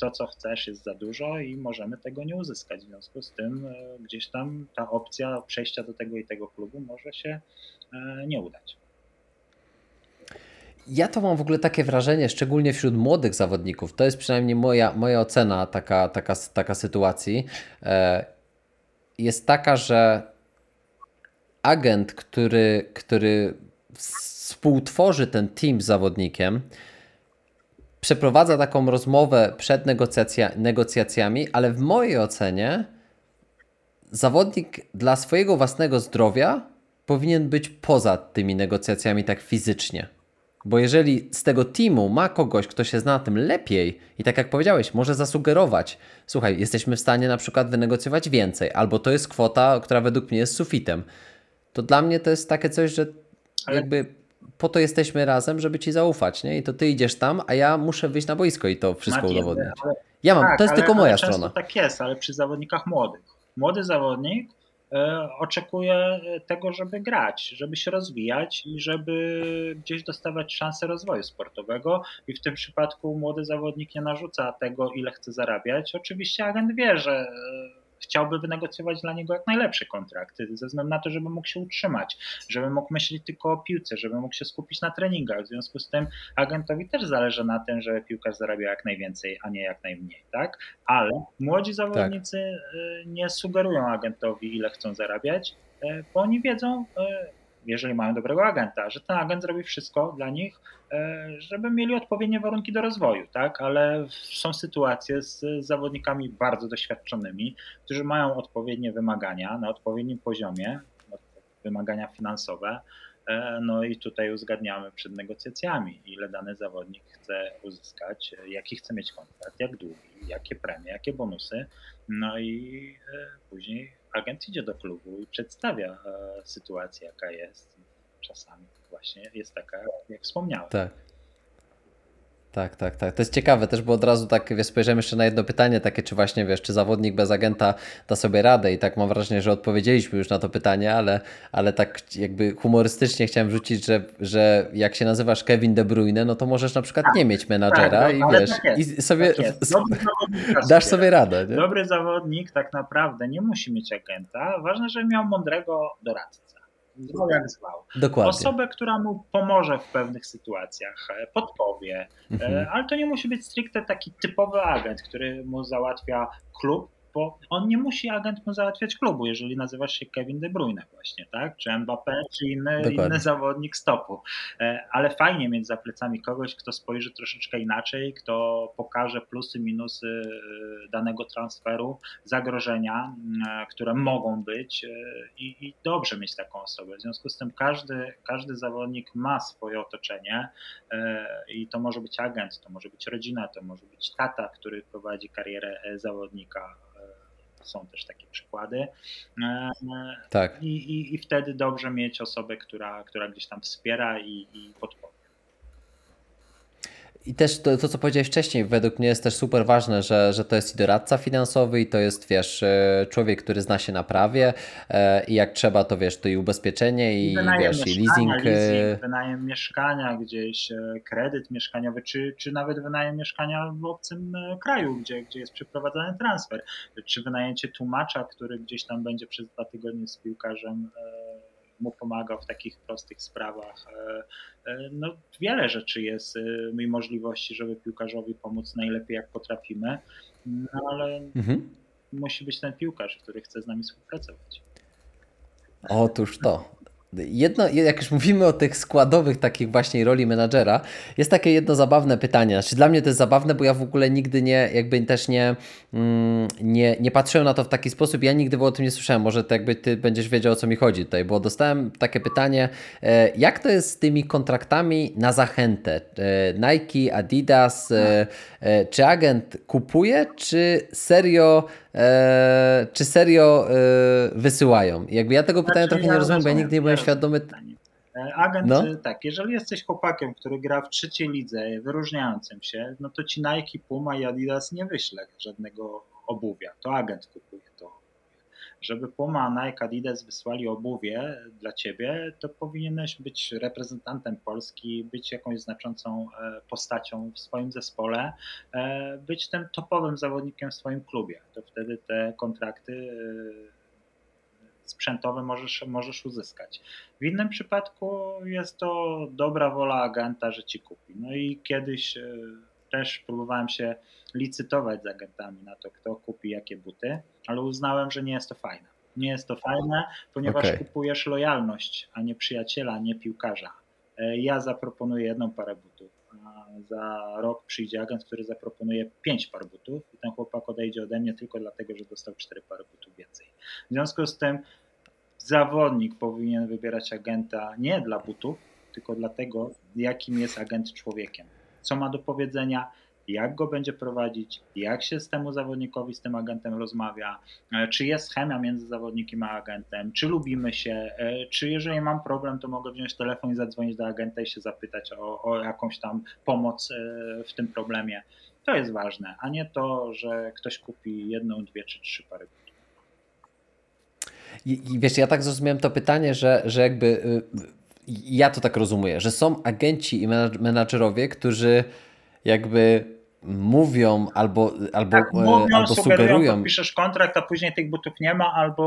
to co chcesz jest za dużo i możemy tego nie uzyskać. W związku z tym e, gdzieś tam ta opcja przejścia do tego i tego klubu może się e, nie udać. Ja to mam w ogóle takie wrażenie, szczególnie wśród młodych zawodników, to jest przynajmniej moja, moja ocena taka, taka, taka sytuacji jest taka, że agent, który, który współtworzy ten team z zawodnikiem, przeprowadza taką rozmowę przed negocjacja, negocjacjami, ale w mojej ocenie zawodnik dla swojego własnego zdrowia powinien być poza tymi negocjacjami tak fizycznie. Bo jeżeli z tego teamu ma kogoś, kto się zna na tym lepiej i tak jak powiedziałeś, może zasugerować, słuchaj, jesteśmy w stanie na przykład wynegocjować więcej, albo to jest kwota, która według mnie jest sufitem, to dla mnie to jest takie coś, że Ale... jakby po to jesteśmy razem, żeby ci zaufać, nie? I to ty idziesz tam, a ja muszę wyjść na boisko i to wszystko Maciej, udowodnić. Ja mam, tak, to jest ale, tylko moja ale strona. tak jest, ale przy zawodnikach młodych. Młody zawodnik E, oczekuje tego, żeby grać, żeby się rozwijać i żeby gdzieś dostawać szansę rozwoju sportowego. I w tym przypadku młody zawodnik nie narzuca tego, ile chce zarabiać. Oczywiście agent wie, że chciałby wynegocjować dla niego jak najlepsze kontrakty, ze względu na to, żeby mógł się utrzymać, żeby mógł myśleć tylko o piłce, żeby mógł się skupić na treningach. W związku z tym agentowi też zależy na tym, żeby piłkarz zarabiał jak najwięcej, a nie jak najmniej, tak? Ale młodzi zawodnicy tak. nie sugerują agentowi, ile chcą zarabiać, y, bo oni wiedzą, y, jeżeli mają dobrego agenta, że ten agent zrobi wszystko dla nich, e, żeby mieli odpowiednie warunki do rozwoju, tak? Ale są sytuacje z zawodnikami bardzo doświadczonymi, którzy mają odpowiednie wymagania na odpowiednim poziomie, wymagania finansowe, e, no i tutaj uzgadniamy przed negocjacjami, ile dany zawodnik chce uzyskać, jaki chce mieć kontrakt, jak długi, jakie premie, jakie bonusy. No i e, później agent idzie do klubu i przedstawia e, sytuację, jaka jest. Czasami właśnie jest taka, jak wspomniałem. Tak. Tak, tak, tak. To jest ciekawe też, bo od razu tak wiesz, spojrzymy jeszcze na jedno pytanie, takie czy właśnie wiesz, czy zawodnik bez agenta da sobie radę i tak mam wrażenie, że odpowiedzieliśmy już na to pytanie, ale, ale tak jakby humorystycznie chciałem wrzucić, że, że jak się nazywasz Kevin De Bruyne, no to możesz na przykład tak, nie mieć menadżera tak, no, i wiesz, tak i sobie tak dasz sobie radę. Nie? Dobry zawodnik tak naprawdę nie musi mieć agenta, ważne, żeby miał mądrego doradcę zwał jak zwał. Dokładnie. Osobę, która mu pomoże w pewnych sytuacjach, e, podpowie, e, mhm. ale to nie musi być stricte taki typowy agent, który mu załatwia klub, bo on nie musi agent mu załatwiać klubu, jeżeli nazywasz się Kevin De Bruyne właśnie, tak? Czy Mbappé, czy inny, inny zawodnik stopu. E, ale fajnie mieć za plecami kogoś, kto spojrzy troszeczkę inaczej, kto pokaże plusy, minusy e, danego transferu, zagrożenia, e, które mogą być i, i dobrze mieć taką osobę. W związku z tym każdy, każdy zawodnik ma swoje otoczenie i to może być agent, to może być rodzina, to może być tata, który prowadzi karierę zawodnika są też takie przykłady. E, tak. I, i, i wtedy dobrze mieć osobę, która, która gdzieś tam wspiera i, i podpowie. I też to, to, co powiedziałeś wcześniej, według mnie jest też super ważne, że, że to jest i doradca finansowy, i to jest, wiesz, e, człowiek, który zna się na prawie e, i jak trzeba, to wiesz, to i ubezpieczenie, i, I wiesz, i leasing. leasing. Wynajem mieszkania gdzieś, kredyt mieszkaniowy, czy, czy nawet wynajem mieszkania w obcym kraju, gdzie, gdzie jest przeprowadzany transfer, czy wynajęcie tłumacza, który gdzieś tam będzie przez dwa tygodnie z piłkarzem mu pomagał w takich prostych sprawach. E, e, no, wiele rzeczy jest e, i możliwości, żeby piłkarzowi pomóc najlepiej jak potrafimy, no, ale mhm. musi być ten piłkarz, który chce z nami współpracować. Otóż to. Jedno, jak już mówimy o tych składowych takich właśnie roli menadżera, jest takie jedno zabawne pytanie. Znaczy dla mnie to jest zabawne, bo ja w ogóle nigdy nie, jakby też nie, mm, nie, nie patrzyłem na to w taki sposób. Ja nigdy o tym nie słyszałem. Może to jakby ty będziesz wiedział o co mi chodzi tutaj, bo dostałem takie pytanie, e, jak to jest z tymi kontraktami na zachętę? E, Nike, Adidas, e, czy agent kupuje, czy serio e, czy serio e, wysyłają? Jakby ja tego pytania znaczy, trochę ja nie rozumiem, bo ja nigdy nie byłem ja świadomy. E, agent, no? tak, jeżeli jesteś chłopakiem, który gra w trzeciej lidze, wyróżniającym się, no to ci Nike, Puma i Adidas nie wyśle żadnego obuwia. To agent kupuje żeby Puma, Nike, Adidas wysłali obuwie dla ciebie, to powinieneś być reprezentantem Polski, być jakąś znaczącą e, postacią w swoim zespole, e, być tym topowym zawodnikiem w swoim klubie. To wtedy te kontrakty e, sprzętowe możesz, możesz uzyskać. W innym przypadku jest to dobra wola agenta, że ci kupi. No i kiedyś też próbowałem się licytować z agentami na to, kto kupi jakie buty, ale uznałem, że nie jest to fajne. Nie jest to fajne, ponieważ okay. kupujesz lojalność, a nie przyjaciela, a nie piłkarza. E, ja zaproponuję jedną parę butów, za rok przyjdzie agent, który zaproponuje pięć par butów i ten chłopak odejdzie ode mnie tylko dlatego, że dostał cztery pary butów więcej. W związku z tym zawodnik powinien wybierać agenta nie dla butów, tylko dlatego, jakim jest agent człowiekiem co ma do powiedzenia, jak go będzie prowadzić, jak się z temu zawodnikowi, z tym agentem rozmawia, e, czy jest chemia między zawodnikiem a agentem, czy lubimy się, e, czy jeżeli mam problem, to mogę wziąć telefon i zadzwonić do agenta i się zapytać o, o jakąś tam pomoc e, w tym problemie. To jest ważne, a nie to, że ktoś kupi jedną, dwie czy trzy pary i, I wiesz, ja tak zrozumiałem to pytanie, że, że jakby y, ja to tak rozumiem, że są agenci i menadżerowie, którzy jakby mówią albo, albo, tak, mówią, albo sugerują. Piszesz kontrakt, a później tych butów nie ma, albo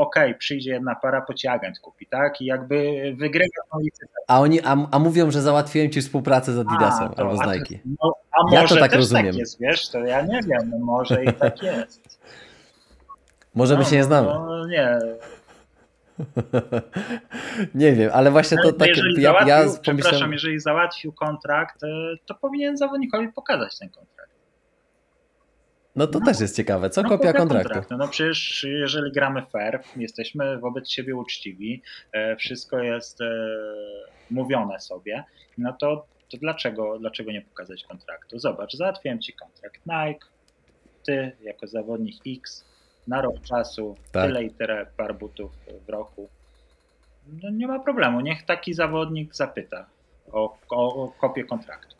okej, okay, przyjdzie jedna para, po ci agent kupi, tak? I jakby wygrywa tą licytację. A oni, a, a mówią, że załatwiłem ci współpracę z Adidasem a, albo z Nike. No, a może ja to tak rozumiem. Tak jest, wiesz, to ja nie wiem, no może i tak jest. Może no, my się nie znamy. No, nie, nie wiem, ale właśnie to tak. Jeżeli ja, ja pomyślałem... Przepraszam, jeżeli załatwił kontrakt, e, to powinien zawodnikowi pokazać ten kontrakt. No to no, też jest ciekawe. Co no, kopia kontraktu? kontraktu? No przecież jeżeli gramy fair, jesteśmy wobec siebie uczciwi, e, wszystko jest e, mówione sobie, no to, to dlaczego, dlaczego nie pokazać kontraktu? Zobacz, załatwiłem ci kontrakt Nike, ty jako zawodnik X na rok czasu, tak. tyle i tyle par butów w roku. No nie ma problemu, niech taki zawodnik zapyta o, o, o kopię kontraktu.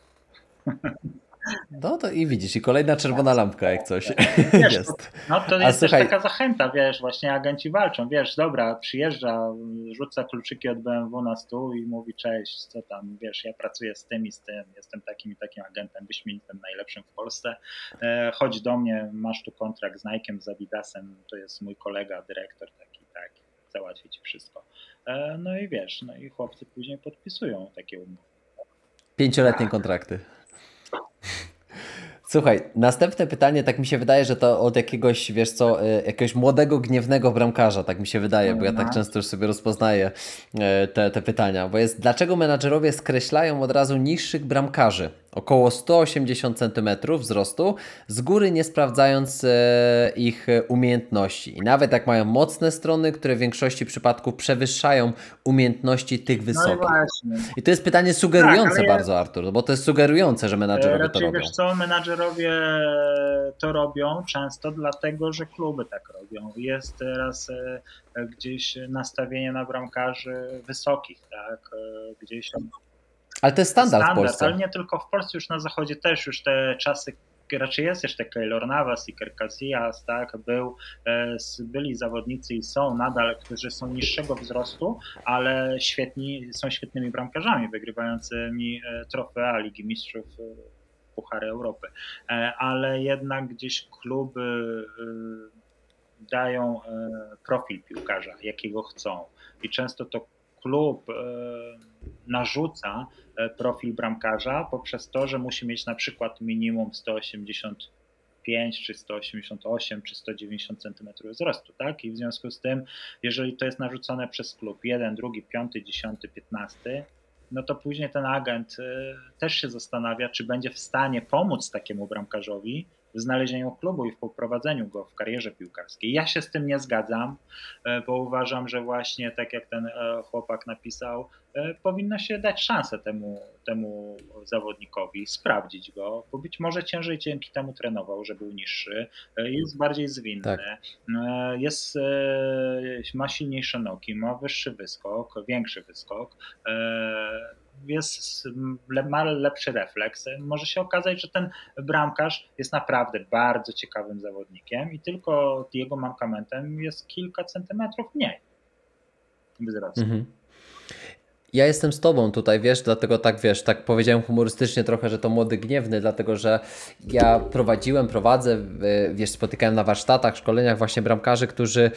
No to i widzisz, i kolejna czerwona lampka, jak coś wiesz, jest. No to jest słuchaj... też taka zachęta, wiesz, właśnie agenci walczą, wiesz, dobra, przyjeżdża, rzuca kluczyki od BMW na stół i mówi cześć, co tam, wiesz, ja pracuję z tym i z tym, jestem takim i takim agentem wyśmienitym, najlepszym w Polsce, e, chodź do mnie, masz tu kontrakt z Nike'em, z Adidasem, to jest mój kolega, dyrektor taki, taki, załatwi ci wszystko. E, no i wiesz, no i chłopcy później podpisują takie umowy. Pięcioletnie kontrakty. Słuchaj, następne pytanie, tak mi się wydaje, że to od jakiegoś, wiesz co, e, jakiegoś młodego, gniewnego bramkarza, tak mi się wydaje, bo ja tak często już sobie rozpoznaję e, te, te pytania, bo jest, dlaczego menadżerowie skreślają od razu niższych bramkarzy? Około 180 cm wzrostu, z góry nie sprawdzając e, ich umiejętności. I nawet jak mają mocne strony, które w większości przypadków przewyższają umiejętności tych no wysokich. No i, to jest pytanie sugerujące tak, bardzo, Artur, bo to jest sugerujące, że menadżerowie raczej, to robią. Wiesz co, menadżerowie to robią często dlatego, że kluby tak robią. Jest teraz e, gdzieś nastawienie na bramkarzy wysokich, tak? E, gdzieś ale to jest standard, standard w Polsce. Ale nie tylko w Polsce, już na zachodzie też już te czasy raczej jest jeszcze Keylor Navas, Iker Casillas, tak, był, e, byli zawodnicy i są nadal, którzy są niższego wzrostu, ale świetni, są świetnymi bramkarzami, wygrywającymi e, trofea Ligi Mistrzów e, Puchary Europy. Ale jednak gdzieś kluby dają profil piłkarza, jakiego chcą. I często to klub narzuca profil bramkarza poprzez to, że musi mieć na przykład minimum 185 185, czy 188, czy 190 cm wzrostu, tak? I w związku z tym, jeżeli to jest narzucone przez klub, jeden, drugi, piąty, dziesiąty, piętnasty, no to później ten agent y, też się zastanawia, czy będzie w stanie pomóc takiemu bramkarzowi w znalezieniu klubu i w poprowadzeniu go w karierze piłkarskiej. Ja się z tym nie zgadzam, e, bo uważam, że właśnie tak jak ten e, chłopak napisał, e, powinno się dać szansę temu, temu zawodnikowi, sprawdzić go, bo być może ciężej dzięki temu trenował, że był niższy, jest bardziej zwinny, tak. jest, ma silniejsze nogi, ma wyższy wyskok, większy wyskok jest, ma lepszy refleks. Może się okazać, że ten bramkarz jest naprawdę bardzo ciekawym zawodnikiem i tylko jego mankamentem jest kilka centymetrów mniej wzrostu. Mhm. Ja jestem z tobą tutaj, wiesz, dlatego tak wiesz, tak powiedziałem humorystycznie trochę, że to młody gniewny, dlatego że ja prowadziłem, prowadzę, wiesz, spotykałem na warsztatach, szkoleniach właśnie bramkarzy, którzy,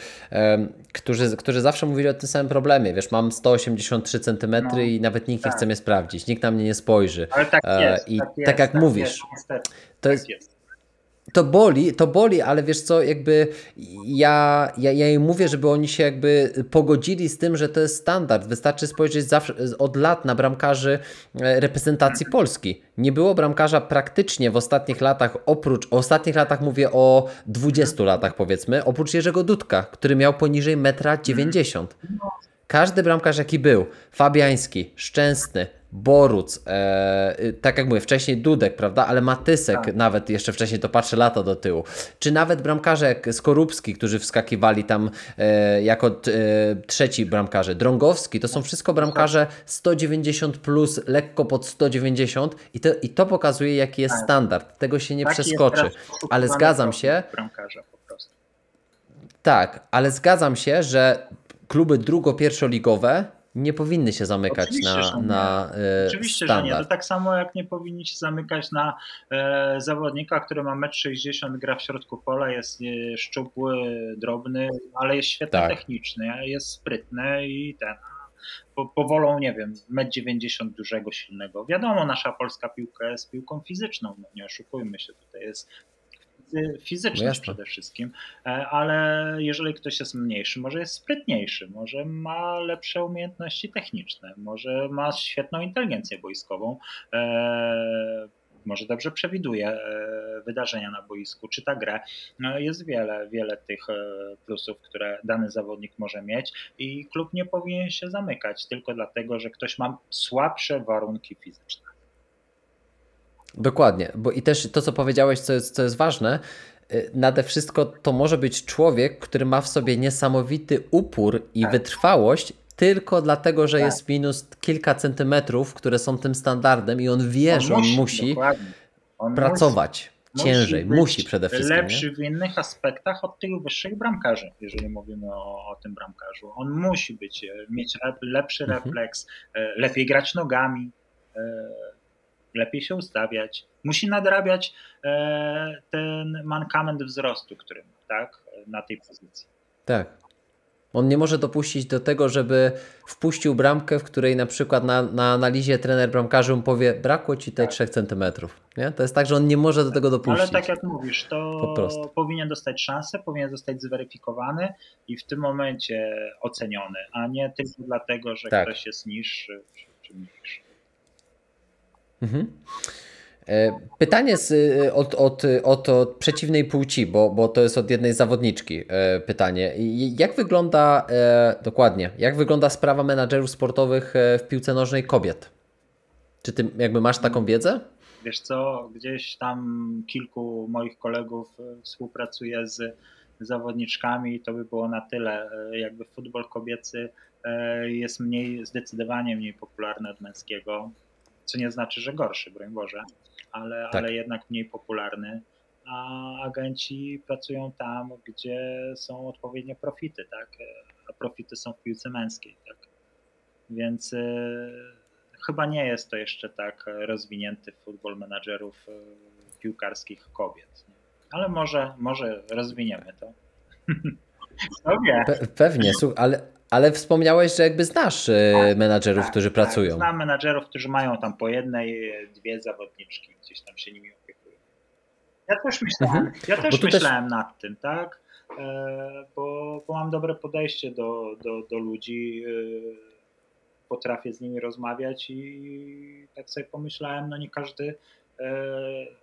którzy, którzy zawsze mówili o tym samym problemie. Wiesz, mam 183 cm no, i nawet nikt tak. nie chce mnie sprawdzić, nikt na mnie nie spojrzy. Ale tak e, jest. I tak, jest, tak jak tak mówisz, jest, to tak jest to boli, to boli, ale wiesz co, jakby ja, ja, ja im mówię, żeby oni się jakby pogodzili z tym, że to jest standard. Wystarczy spojrzeć zawsze, od lat na bramkarzy e, reprezentacji Polski. Nie było bramkarza praktycznie w ostatnich latach, oprócz, o ostatnich latach mówię o 20 latach powiedzmy, oprócz Jerzego Dudka, który miał poniżej 1,90 m. Każdy bramkarz jaki był, Fabiański, Szczęsny, Boruc, e, y, tak jak mówię, wcześniej Dudek, prawda, ale Matysek tak. nawet jeszcze wcześniej, to patrzę lata do tyłu, czy nawet bramkarze jak Skorupski, którzy wskakiwali tam e, jako e, trzeci bramkarze, Drągowski, to są wszystko bramkarze 190 plus, lekko pod 190 i to, i to pokazuje jaki jest tak. standard, tego się nie Taki przeskoczy, ale zgadzam się, tak, ale zgadzam się, że kluby drugo-pierwszoligowe nie powinny się zamykać Oczywiście, na, na e, Oczywiście, standard. że nie. To tak samo jak nie powinni się zamykać na e, zawodnika, który ma 1,60 m, gra w środku pola, jest e, szczupły, drobny, ale jest świetnie tak. techniczny, jest sprytny i ten po, powolą, nie wiem, 1,90 m dużego, silnego. Wiadomo, nasza polska piłka jest piłką fizyczną, no nie oszukujmy się, tutaj jest fizyczność no przede wszystkim, e, ale jeżeli ktoś jest mniejszy, może jest sprytniejszy, może ma lepsze umiejętności techniczne, może ma świetną inteligencję boiskową, e, może dobrze przewiduje e, wydarzenia na boisku, czyta grę. Jest wiele, wiele tych plusów, które dany zawodnik może mieć i klub nie powinien się zamykać tylko dlatego, że ktoś ma słabsze warunki fizyczne. Dokładnie, bo i też to, co powiedziałeś, co jest, co jest ważne, y, nade wszystko to może być człowiek, który ma w sobie niesamowity upór i tak. wytrwałość, tylko dlatego, że tak. jest minus kilka centymetrów, które są tym standardem i on wie, on że on musi, on pracować musi, ciężej, musi, musi przede wszystkim. Lepszy nie? w innych aspektach od tych wyższych bramkarzy, jeżeli mówimy o, o tym bramkarzu. On musi być, e, mieć lepszy mhm. refleks, e, lepiej grać nogami, e, lepiej się ustawiać, musi nadrabiać e, ten mankament wzrostu, który ma, tak, na tej pozycji. Tak. On nie może dopuścić do tego, żeby wpuścił bramkę, w której na przykład na, na analizie trener bramkarzy mu powie, brakło ci te tak. 3 centymetrów. Nie? To jest tak, że on nie może do tego dopuścić. Ale tak jak mówisz, to powinien dostać szansę, powinien zostać zweryfikowany i w tym momencie oceniony, a nie tylko dlatego, że tak. ktoś jest niższy czy mniejszy. Mhm. E, pytanie z, e, od, od, od, od, przeciwnej płci, bo, bo to jest od jednej zawodniczki e, pytanie. Jak wygląda dokładnie, jak wygląda sprawa menadżerów sportowych w piłce nożnej kobiet? Czy ty jakby masz taką wiedzę? Wiesz co, gdzieś tam kilku moich kolegów współpracuje z zawodniczkami i to by było na tyle. Jakby futbol kobiecy jest mniej, zdecydowanie mniej popularny od męskiego co nie znaczy, że gorszy, broń Boże, ale, tak. ale jednak mniej popularny. A agenci pracują tam, gdzie są odpowiednie profity, tak? A profity są w piłce męskiej, tak? Więc y, chyba nie jest to jeszcze tak rozwinięty futbol menadżerów y, piłkarskich kobiet. Ale może, może rozwiniemy to. Pe pewnie, ale, ale wspomniałeś, że jakby znasz e, tak, menadżerów, tak, którzy tak, pracują. Znam menadżerów, którzy mają tam po jednej, dwie zawodniczki, gdzieś tam się nimi opiekują. Ja też myślałem, mhm. ja też myślałem też... nad tym, tak? E, bo, bo mam dobre podejście do, do, do ludzi, e, potrafię z nimi rozmawiać i tak sobie pomyślałem, no nie każdy e,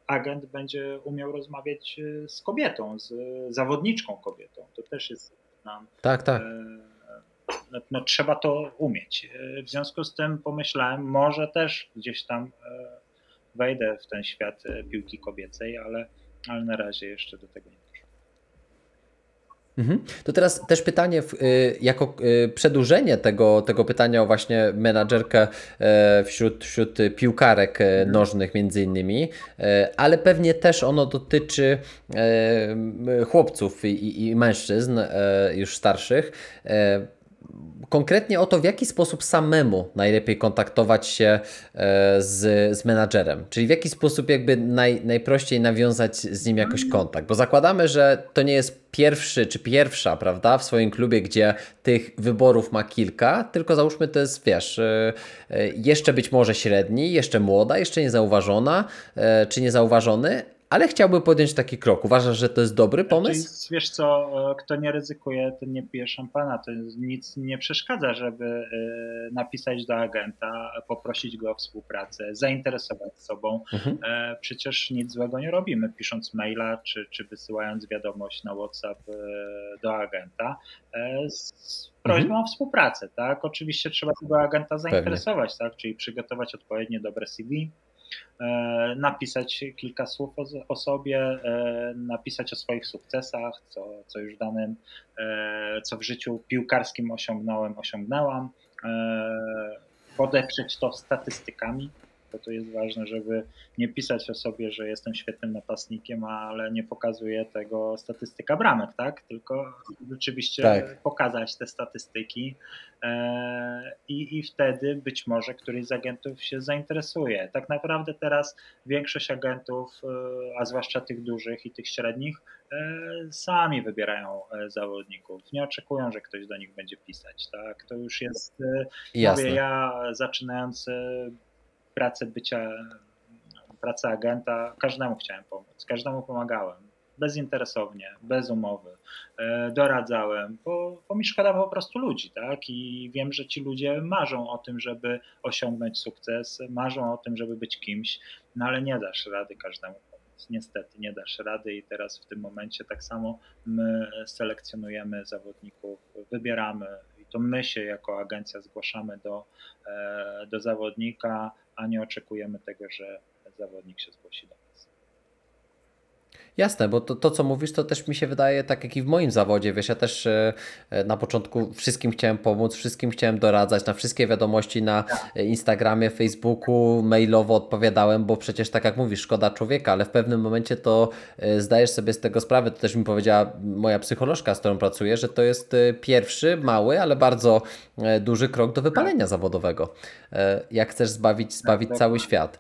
agent będzie umiał rozmawiać z kobietą, z zawodniczką kobietą. To też jest nam. Tak, tak. No, no, trzeba to umieć. W związku z tym pomyślałem, może też gdzieś tam wejdę w ten świat piłki kobiecej, ale, ale na razie jeszcze do tego nie Mhm. To teraz też pytanie, jako przedłużenie tego, tego pytania o właśnie menadżerkę e, wśród, wśród piłkarek e, mhm. nożnych między innymi, e, ale pewnie też ono dotyczy chłopców i, i mężczyzn już starszych konkretnie o to, w jaki sposób samemu najlepiej kontaktować się e, z, z menadżerem, czyli w jaki sposób jakby naj, najprościej nawiązać z nim jakoś kontakt, bo zakładamy, że to nie jest pierwszy czy pierwsza, prawda, w swoim klubie, gdzie tych wyborów ma kilka, tylko załóżmy to jest, wiesz, e, e, jeszcze być może średni, jeszcze młoda, jeszcze niezauważona, czy niezauważony, ale chciałby podjąć taki krok. Uważasz, że to jest dobry znaczy, pomysł? Wiesz co, e, kto nie ryzykuje, ten nie pije szampana. To nic nie przeszkadza, żeby e, napisać do agenta, poprosić go o współpracę, zainteresować sobą. Mhm. E, przecież nic złego nie robimy, pisząc maila czy, czy wysyłając wiadomość na WhatsApp do agenta z prośbą mhm. o współpracę. Tak? Oczywiście trzeba tego agenta zainteresować, tak? czyli przygotować odpowiednie dobre CV, napisać kilka słów o, sobie, e, napisać o swoich sukcesach, co, co już danym, e, co w życiu piłkarskim osiągnąłem, osiągnęłam, podeprzeć to statystykami, bo to jest ważne, żeby nie pisać o sobie, że jestem świetnym napastnikiem, ale nie pokazuje tego statystyka bramek, tak? Tylko rzeczywiście tak. pokazać te statystyki e, i, i wtedy być może któryś z agentów się zainteresuje. Tak naprawdę teraz większość agentów, e, a zwłaszcza tych dużych i tych średnich, e, sami wybierają zawodników. Nie oczekują, że ktoś do nich będzie pisać, tak? To już jest, Jasne. mówię, ja zaczynając pracę bycia, pracę agenta, każdemu chciałem pomóc, każdemu pomagałem. Bezinteresownie, bez umowy, e, doradzałem, bo, bo mi szkoda po prostu ludzi, tak? I wiem, że ci ludzie marzą o tym, żeby osiągnąć sukces, marzą o tym, żeby być kimś, no ale nie dasz rady każdemu. Niestety nie dasz rady i teraz w tym momencie tak samo my selekcjonujemy zawodników, wybieramy i to my się jako agencja zgłaszamy do, e, do zawodnika, a nie oczekujemy tego, że zawodnik się zgłosi do nas. Jasne, bo to, to, co mówisz, to też mi się wydaje, tak jak i w moim zawodzie, wiesz, ja też e, na początku wszystkim chciałem pomóc, wszystkim chciałem doradzać, na wszystkie wiadomości na Instagramie, Facebooku, mailowo odpowiadałem, bo przecież tak jak mówisz, szkoda człowieka, ale w pewnym momencie to e, zdajesz sobie z tego sprawę, to też mi powiedziała moja psycholożka, z którą pracuję, że to jest e, pierwszy, mały, ale bardzo duży krok do wypalenia tak. zawodowego. Jak chcesz zbawić, zbawić tak, cały świat.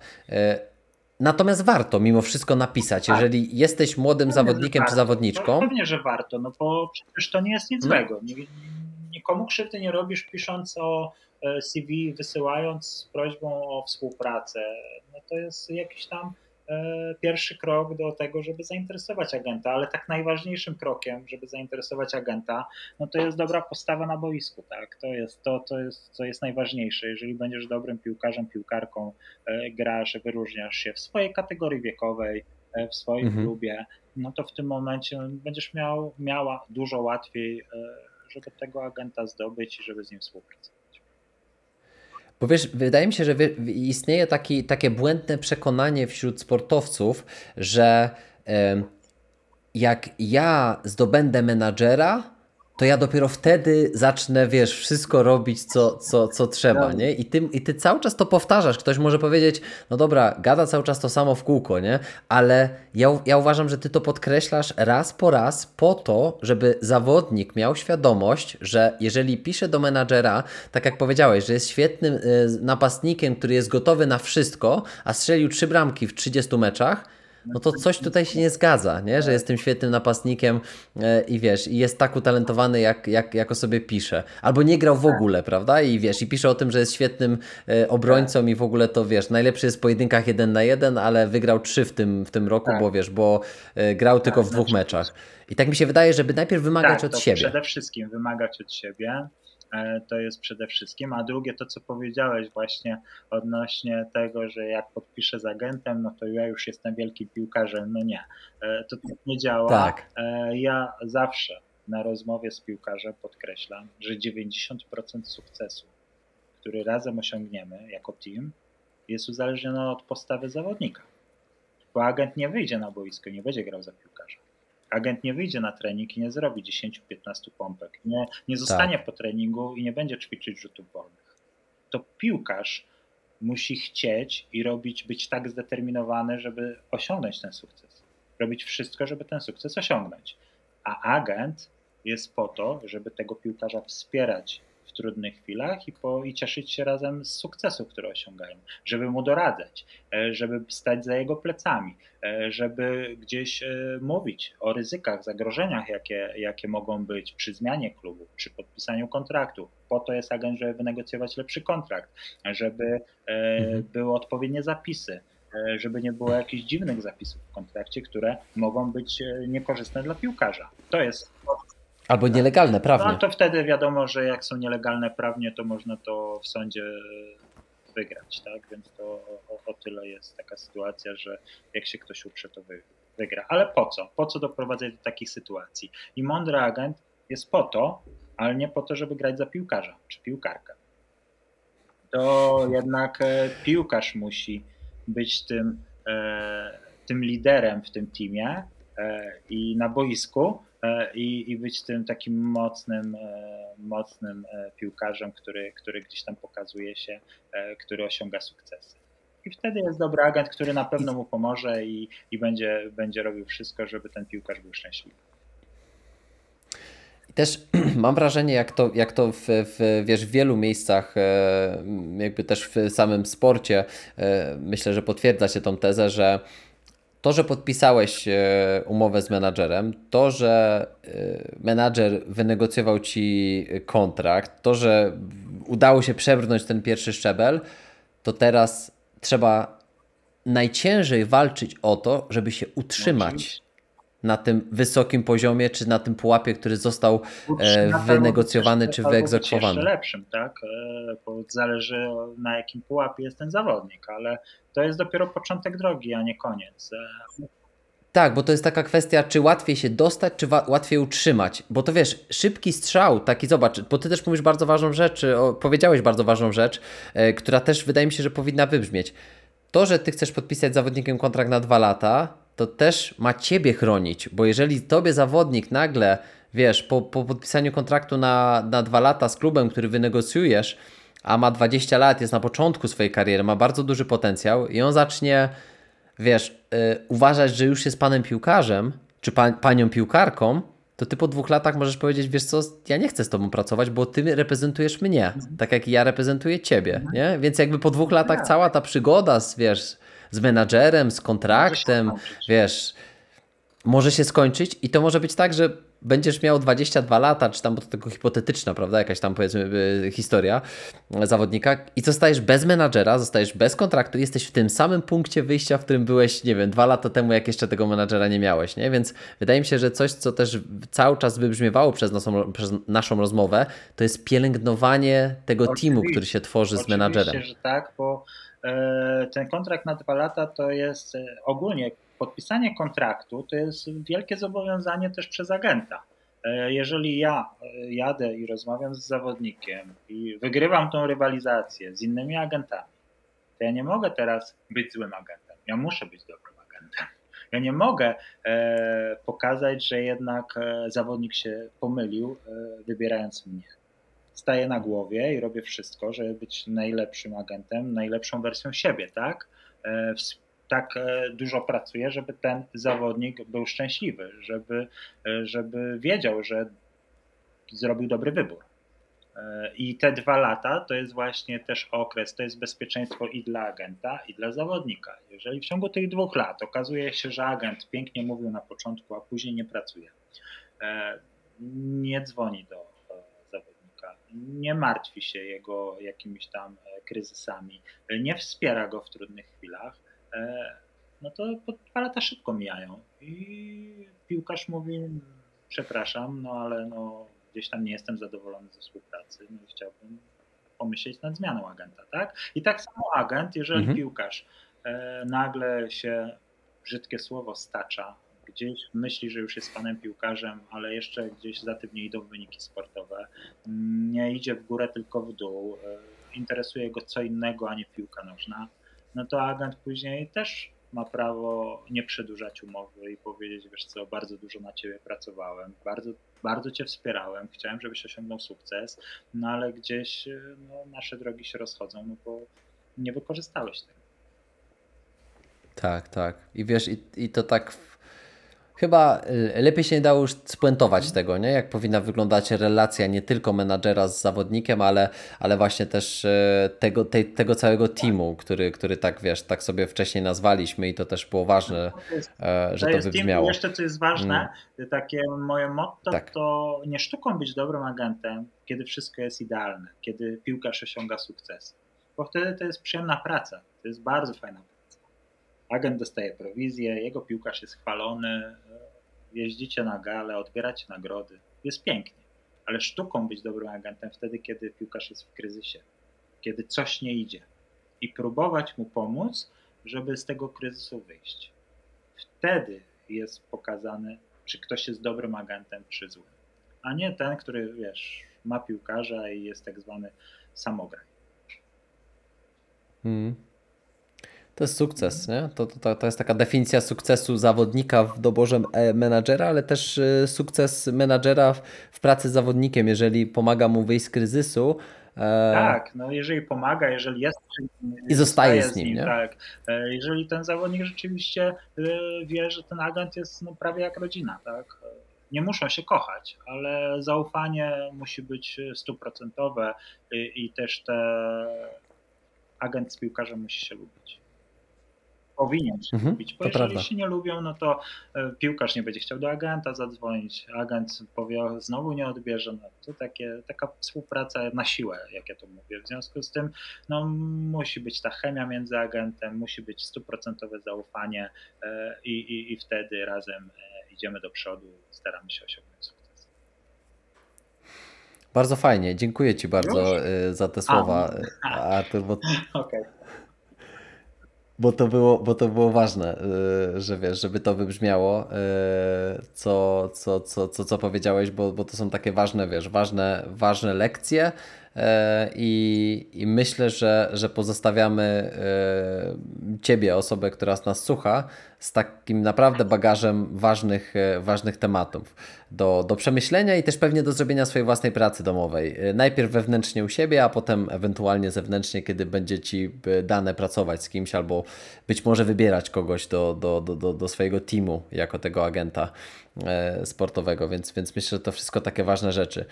Natomiast warto mimo wszystko napisać, tak. jeżeli jesteś młodym zawodnikiem czy zawodniczką. Pewnie, że warto, no bo przecież to nie jest nic no. złego. Nikomu krzywdy nie robisz pisząc o e, CV, wysyłając z prośbą o współpracę. No to jest jakiś tam pierwszy krok do tego, żeby zainteresować agenta, ale tak najważniejszym krokiem, żeby zainteresować agenta, no to jest dobra postawa na boisku, tak? To jest to, to jest, co jest najważniejsze. Jeżeli będziesz dobrym piłkarzem, piłkarką, e, grasz, wyróżniasz się w swojej kategorii wiekowej, e, w swoim mhm. klubie, no to w tym momencie będziesz miał, miała dużo łatwiej, żeby tego agenta zdobyć i żeby z nim współpracować. Bo wiesz, wydaje mi się, że istnieje taki, takie błędne przekonanie wśród sportowców, że jak ja zdobędę menadżera, to ja dopiero wtedy zacznę, wiesz, wszystko robić, co, co, co trzeba, nie? I ty, I ty cały czas to powtarzasz. Ktoś może powiedzieć, no dobra, gada cały czas to samo w kółko, nie? Ale ja, ja uważam, że ty to podkreślasz raz po raz po to, żeby zawodnik miał świadomość, że jeżeli pisze do menadżera, tak jak powiedziałeś, że jest świetnym y, napastnikiem, który jest gotowy na wszystko, a strzelił trzy bramki w 30 meczach, no to coś tutaj się nie zgadza, nie? że jest tym świetnym napastnikiem e, i wiesz, i jest tak utalentowany, jak, jak, jak o sobie pisze. Albo nie grał w Tak. ogóle, prawda? I wiesz, i pisze o tym, że jest świetnym e, obrońcą Tak. i w ogóle to wiesz, najlepszy jest w pojedynkach jeden na jeden, ale wygrał trzy w tym, w tym roku, Tak. bo wiesz, bo e, grał tylko w dwóch znaczy- meczach. I tak mi się wydaje, żeby najpierw wymagać tak, od siebie. przede wszystkim wymagać od siebie. E, To jest przede wszystkim, a drugie to, co powiedziałeś właśnie odnośnie tego, że jak podpiszę z agentem, no to ja już jestem wielkim piłkarzem. No nie, E, to tak nie działa. Tak. E, Ja zawsze na rozmowie z piłkarzem podkreślam, że 90% sukcesu, który razem osiągniemy jako team, jest uzależnione od postawy zawodnika. Bo agent nie wyjdzie na boisko, nie będzie grał za piłkarza. Agent nie wyjdzie na trening i nie zrobi 10-15 pompek. Nie, nie zostanie po treningu i nie będzie ćwiczyć rzutów wolnych. To piłkarz musi chcieć i robić, być tak zdeterminowany, żeby osiągnąć ten sukces. Robić wszystko, żeby ten sukces osiągnąć. A agent jest po to, żeby tego piłkarza wspierać trudnych chwilach i, po, i cieszyć się razem z sukcesu, który osiągają, żeby mu doradzać, e, żeby stać za jego plecami, e, żeby gdzieś e, mówić o ryzykach, zagrożeniach, jakie, jakie mogą być przy zmianie klubu, przy podpisaniu kontraktu. Po to jest agent, żeby wynegocjować lepszy kontrakt, żeby Mhm. były odpowiednie zapisy, żeby nie było jakichś dziwnych zapisów w kontrakcie, które mogą być niekorzystne dla piłkarza. To jest Albo nielegalne, no, prawnie. to wtedy wiadomo, że jak są nielegalne prawnie, to można to w sądzie wygrać, tak? Więc to o, o tyle jest taka sytuacja, że jak się ktoś uprze, to wy, wygra. Ale po co? Po co doprowadzać do takich sytuacji? I mądry agent jest po to, ale nie po to, żeby grać za piłkarza czy piłkarkę. To jednak e, piłkarz musi być tym, e, tym liderem w tym teamie e, i na boisku i, i być tym takim mocnym, e, mocnym e, piłkarzem, który, który gdzieś tam pokazuje się, e, który osiąga sukcesy. I wtedy jest dobry agent, który na pewno mu pomoże i, i będzie, będzie robił wszystko, żeby ten piłkarz był szczęśliwy. I Też mam wrażenie, jak to, jak to w, w, wiesz, w wielu miejscach, e, jakby też w samym sporcie, e, myślę, że potwierdza się tą tezę, że to, że podpisałeś e, umowę z menadżerem, to, że e, menadżer wynegocjował ci kontrakt, to, że udało się przebrnąć ten pierwszy szczebel, to teraz trzeba najciężej walczyć o to, żeby się utrzymać na tym wysokim poziomie, czy na tym pułapie, który został e, wynegocjowany, czy wyegzekwowany. Jeszcze lepszym, tak? Bo zależy na jakim pułapie jest ten zawodnik, ale to jest dopiero początek drogi, a nie koniec. E, Tak, bo to jest taka kwestia, czy łatwiej się dostać, czy łatwiej utrzymać. Bo to wiesz, szybki strzał, taki zobacz, bo ty też mówisz bardzo ważną rzecz, o, powiedziałeś bardzo ważną rzecz, e, która też wydaje mi się, że powinna wybrzmieć. To, że ty chcesz podpisać zawodnikiem kontrakt na dwa lata, to też ma ciebie chronić, bo jeżeli tobie zawodnik nagle, wiesz, po, po podpisaniu kontraktu na, na dwa lata z klubem, który wynegocjujesz, a ma 20 lat, jest na początku swojej kariery, ma bardzo duży potencjał i on zacznie wiesz, y, uważać, że już jest panem piłkarzem, czy pa, panią piłkarką, to ty po dwóch latach możesz powiedzieć, wiesz co, ja nie chcę z tobą pracować, bo ty reprezentujesz mnie, tak jak ja reprezentuję ciebie, nie? Więc jakby po dwóch latach cała ta przygoda z, wiesz, z menadżerem, z kontraktem, wiesz, może się skończyć i to może być tak, że będziesz miał 22 lata, czy tam, bo to tylko hipotetyczna, prawda, jakaś tam powiedzmy y, historia zawodnika i zostajesz bez menadżera, zostajesz bez kontraktu, jesteś w tym samym punkcie wyjścia, w którym byłeś, nie wiem, dwa lata temu, jak jeszcze tego menadżera nie miałeś, nie? Więc wydaje mi się, że coś, co też cały czas wybrzmiewało przez naszą, przez naszą rozmowę, to jest pielęgnowanie tego Oczywiście. teamu, który się tworzy z menadżerem. Oczywiście, że tak, bo e, ten kontrakt na dwa lata to jest e, ogólnie podpisanie kontraktu to jest wielkie zobowiązanie też przez agenta. E, Jeżeli ja e, jadę i rozmawiam z zawodnikiem i wygrywam tą rywalizację z innymi agentami, to ja nie mogę teraz być złym agentem. Ja muszę być dobrym agentem. Ja nie mogę e, pokazać, że jednak e, zawodnik się pomylił, e, wybierając mnie staję na głowie i robię wszystko, żeby być najlepszym agentem, najlepszą wersją siebie, tak? E, Tak e, dużo pracuję, żeby ten zawodnik był szczęśliwy, żeby, e, żeby wiedział, że zrobił dobry wybór. I te dwa lata to jest właśnie też okres, to jest bezpieczeństwo i dla agenta, i dla zawodnika. Jeżeli w ciągu tych dwóch lat okazuje się, że agent pięknie mówił na początku, a później nie pracuje, nie dzwoni do zawodnika, nie martwi się jego jakimiś tam kryzysami, nie wspiera go w trudnych chwilach, no to dwa lata szybko mijają. I piłkarz mówi, przepraszam, no ale no, gdzieś tam nie jestem zadowolony ze współpracy, no i chciałbym pomyśleć nad zmianą agenta, tak? I tak samo agent, jeżeli mhm. piłkarz e, nagle się, brzydkie słowo, stacza, gdzieś myśli, że już jest panem piłkarzem, ale jeszcze gdzieś za tym nie idą wyniki sportowe, nie idzie w górę, tylko w dół, e, interesuje go co innego, a nie piłka nożna, no to agent później też ma prawo nie przedłużać umowy i powiedzieć, wiesz co, bardzo dużo na ciebie pracowałem, bardzo, bardzo cię wspierałem, chciałem, żebyś osiągnął sukces, no ale gdzieś no, nasze drogi się rozchodzą, no bo nie wykorzystałeś tego. Tak, tak. I wiesz, i, i to tak Chyba lepiej się nie dało już spuentować tego, nie? jak powinna wyglądać relacja nie tylko menadżera z zawodnikiem, ale, ale właśnie też y, tego, tej, tego całego teamu, który, który tak wiesz, tak sobie wcześniej nazwaliśmy i to też było ważne, to jest, e, że to, to wybrzmiało. Team, jeszcze co jest ważne, mm. takie moje motto tak. to nie sztuką być dobrym agentem, kiedy wszystko jest idealne, kiedy piłkarz osiąga sukces, bo wtedy to jest przyjemna praca, to jest bardzo fajna agent dostaje prowizję, jego piłkarz jest chwalony, jeździcie na gale, odbieracie nagrody. Jest pięknie, ale sztuką być dobrym agentem wtedy, kiedy piłkarz jest w kryzysie, kiedy coś nie idzie i próbować mu pomóc, żeby z tego kryzysu wyjść. Wtedy jest pokazane, czy ktoś jest dobrym agentem, czy złym. A nie ten, który, wiesz, ma piłkarza i jest tak zwany samograj. Hmm. To jest sukces, nie? To, to, to jest taka definicja sukcesu zawodnika w doborze e, menadżera, ale też e, sukces menadżera w, pracy z zawodnikiem, jeżeli pomaga mu wyjść z kryzysu. E... Tak, no jeżeli pomaga, jeżeli jest i zostaje z nim, nim nie? tak. Jeżeli ten zawodnik rzeczywiście wie, że ten agent jest no, prawie jak rodzina, tak? Nie muszą się kochać, ale zaufanie musi być stuprocentowe i, i też te agent z piłkarzem musi się lubić powinien się mhm, lubić, bo jeżeli prawda. się nie lubią, no to e, piłkarz nie będzie chciał do agenta zadzwonić, agent powie, znowu nie odbierze, no to takie, taka współpraca na siłę, jak ja to mówię. W związku z tym no, musi być ta chemia między agentem, musi być stuprocentowe zaufanie e, i, i, i wtedy razem e, idziemy do przodu, staramy się osiągnąć sukces. Bardzo fajnie, dziękuję Ci bardzo Już? za te słowa, A, Artur. Bo... okay bo to było, bo to było ważne, y, że wiesz, żeby to wybrzmiało, y, co, co, co, co, co powiedziałeś, bo, bo to są takie ważne, wiesz, ważne, ważne lekcje, I, I, myślę, że, że pozostawiamy e, Ciebie, osobę, która nas słucha, z takim naprawdę bagażem ważnych, e, ważnych tematów do, do przemyślenia i też pewnie do zrobienia swojej własnej pracy domowej. Najpierw wewnętrznie u siebie, a potem ewentualnie zewnętrznie, kiedy będzie Ci dane pracować z kimś albo być może wybierać kogoś do, do, do, do swojego teamu jako tego agenta sportowego, więc, więc myślę, że to wszystko takie ważne rzeczy.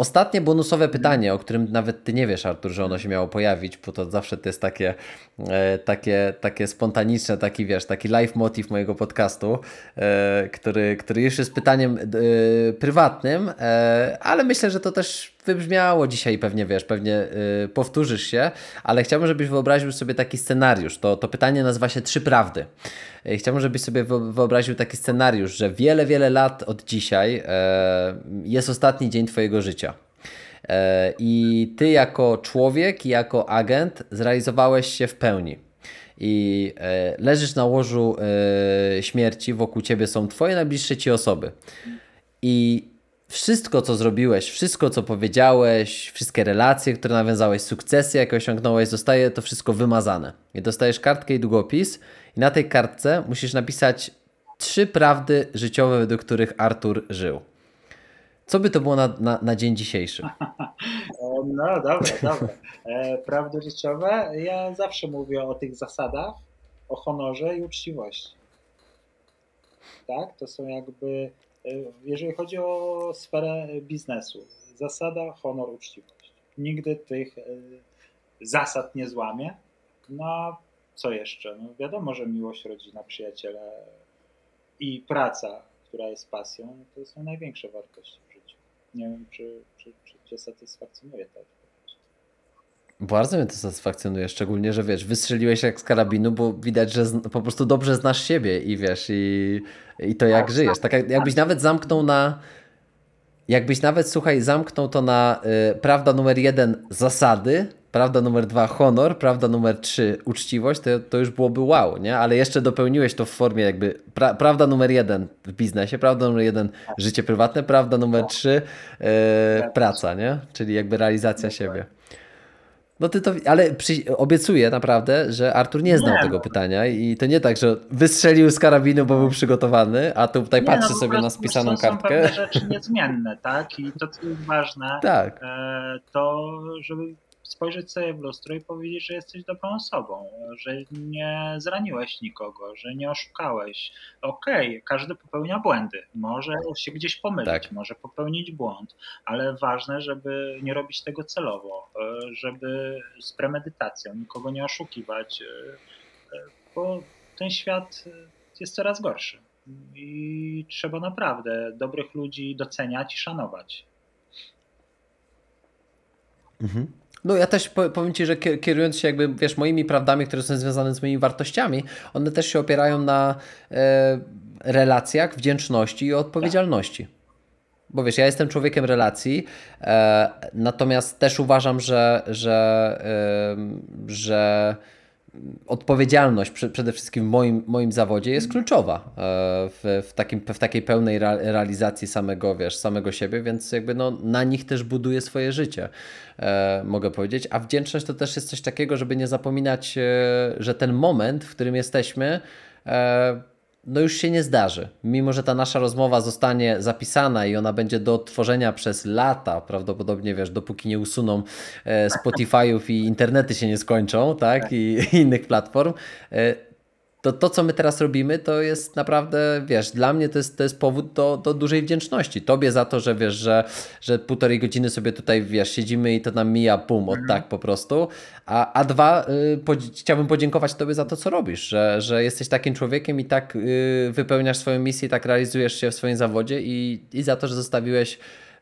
Ostatnie bonusowe pytanie, o którym nawet ty nie wiesz, Artur, że ono się miało pojawić, bo to zawsze to jest takie, e, takie, takie spontaniczne, taki wiesz, taki live motiv mojego podcastu, e, który, który już jest pytaniem e, prywatnym, ale myślę, że to też wybrzmiało dzisiaj pewnie, wiesz, pewnie powtórzysz się, ale chciałbym, żebyś wyobraził sobie taki scenariusz. To, to pytanie nazywa się Trzy Prawdy. Chciałbym, żebyś sobie wyobraził taki scenariusz, że wiele, wiele lat od dzisiaj jest ostatni dzień Twojego życia. E, I ty jako człowiek, jako agent zrealizowałeś się w pełni. I e, leżysz na łożu śmierci, wokół ciebie są twoje najbliższe ci osoby. I wszystko, co zrobiłeś, wszystko, co powiedziałeś, wszystkie relacje, które nawiązałeś, sukcesy, jakie osiągnąłeś, zostaje to wszystko wymazane. I dostajesz kartkę i długopis, i na tej kartce musisz napisać trzy prawdy życiowe, według których Artur żył. Co by to było na, na, na dzień dzisiejszy? No dobra, dobra. E, prawdy życiowe. Ja zawsze mówię o tych zasadach, o honorze i uczciwości. Tak? To są jakby, jeżeli chodzi o sferę biznesu, Zasada, honor, uczciwość. Nigdy tych e, zasad nie złamie. No a co jeszcze? No wiadomo, że miłość, rodzina, przyjaciele i praca, która jest pasją, to są największe wartości w życiu. Nie wiem, czy, czy, czy Cię satysfakcjonuje ta odpowiedź. Bardzo mnie to satysfakcjonuje, szczególnie, że wiesz, wystrzeliłeś jak z karabinu, bo widać, że po prostu dobrze znasz siebie i wiesz, i, i to jak żyjesz. Tak jak, jakbyś nawet zamknął na, jakbyś nawet, słuchaj, zamknął to na y, prawda numer jeden zasady, prawda numer dwa honor, prawda numer trzy uczciwość, to, to już byłoby wow, nie? Ale jeszcze dopełniłeś to w formie jakby pra, prawda numer jeden w biznesie, prawda numer jeden życie prywatne, prawda numer trzy y, praca, nie? Czyli jakby realizacja siebie. No ty to, ale przy, obiecuję naprawdę, że Artur nie znał Nie, tego no. pytania i to nie tak, że wystrzelił z karabinu, bo był przygotowany, a tu tutaj Nie, patrzy no, sobie na spisaną są kartkę. pewne rzeczy niezmienne, tak? I to, co jest ważne, Tak. e, to żeby spojrzeć sobie w lustro i powiedzieć, że jesteś dobrą osobą, że nie zraniłeś nikogo, że nie oszukałeś. Okej, każdy popełnia błędy, może się gdzieś pomylić, Tak. może popełnić błąd, ale ważne, żeby nie robić tego celowo, e, żeby z premedytacją nikogo nie oszukiwać, e, e, bo ten świat jest coraz gorszy. I trzeba naprawdę dobrych ludzi doceniać i szanować. Mhm. No ja też po- powiem Ci, że kie- kierując się jakby, wiesz, moimi prawdami, które są związane z moimi wartościami, one też się opierają na e, relacjach, wdzięczności i odpowiedzialności. Bo wiesz, ja jestem człowiekiem relacji, e, natomiast też uważam, że, że, em, że odpowiedzialność przede wszystkim w moim, moim zawodzie jest kluczowa e, w, w, takim, w takiej pełnej rea- realizacji samego, wiesz, samego siebie, więc jakby no, na nich też buduję swoje życie, e, mogę powiedzieć. A wdzięczność to też jest coś takiego, żeby nie zapominać, e, że ten moment, w którym jesteśmy, no już się nie zdarzy. Mimo, że ta nasza rozmowa zostanie zapisana i ona będzie do odtworzenia przez lata, prawdopodobnie, wiesz, dopóki nie usuną e, Spotify'ów i internety się nie skończą, tak, i innych platform, e, to to, co my teraz robimy, to jest naprawdę, wiesz, dla mnie to jest, to jest powód do, do dużej wdzięczności. Tobie za to, że wiesz, że, że półtorej godziny sobie tutaj, wiesz, siedzimy i to nam mija, pum, od tak po prostu. A, a dwa, y, podzi- chciałbym podziękować Tobie za to, co robisz, że, że jesteś takim człowiekiem i tak y, wypełniasz swoją misję, i tak realizujesz się w swoim zawodzie i, i za to, że zostawiłeś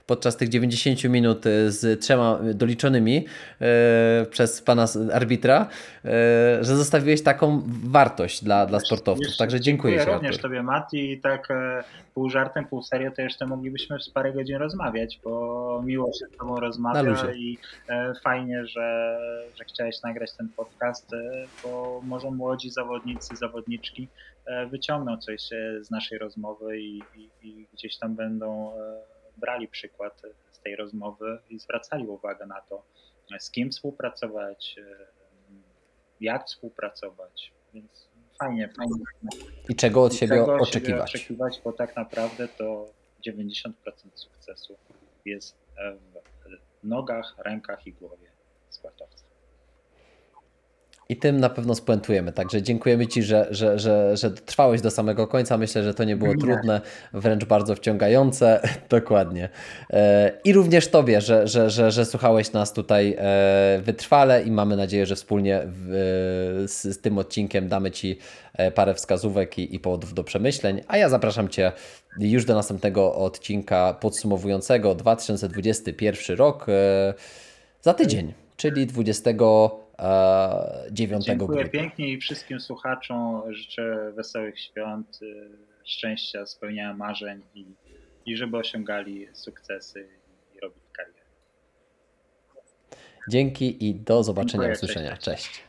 podczas tych 90 minut y, z trzema doliczonymi e, przez pana arbitra, e, że zostawiłeś taką wartość dla, dla sportowców. Także dziękuję Ci, również Artur. Tobie, Mati, i tak e, pół żartem, pół serio, to jeszcze moglibyśmy z parę godzin rozmawiać, bo miło się z Tobą rozmawia i e, fajnie, że, że chciałeś nagrać ten podcast, e, bo może młodzi zawodnicy, zawodniczki e, wyciągną coś e, z naszej rozmowy i, i, i gdzieś tam będą e, brali przykład z tej rozmowy i zwracali uwagę na to, z kim współpracować, e, jak współpracować. Więc fajnie, fajnie. I czego od siebie Czego oczekiwać. Siebie oczekiwać, bo tak naprawdę to 90% sukcesu jest w nogach, rękach i głowie sportowca. I tym na pewno spuentujemy. Także dziękujemy Ci, że, że, że, że trwałeś do samego końca. Myślę, że to nie było Nie. trudne, wręcz bardzo wciągające. Dokładnie. E, I również Tobie, że, że, że, że słuchałeś nas tutaj e, wytrwale i mamy nadzieję, że wspólnie e, z, z tym odcinkiem damy Ci parę wskazówek i, i powodów do przemyśleń. A ja zapraszam Cię już do następnego odcinka podsumowującego 2021 rok za tydzień, czyli 29 Dziękuję grudnia. pięknie i wszystkim słuchaczom życzę wesołych świąt, y, szczęścia, spełniania marzeń i, i żeby osiągali sukcesy i robili karierę. Dzięki i do zobaczenia, Dziękuję, usłyszenia. cześć. Cześć.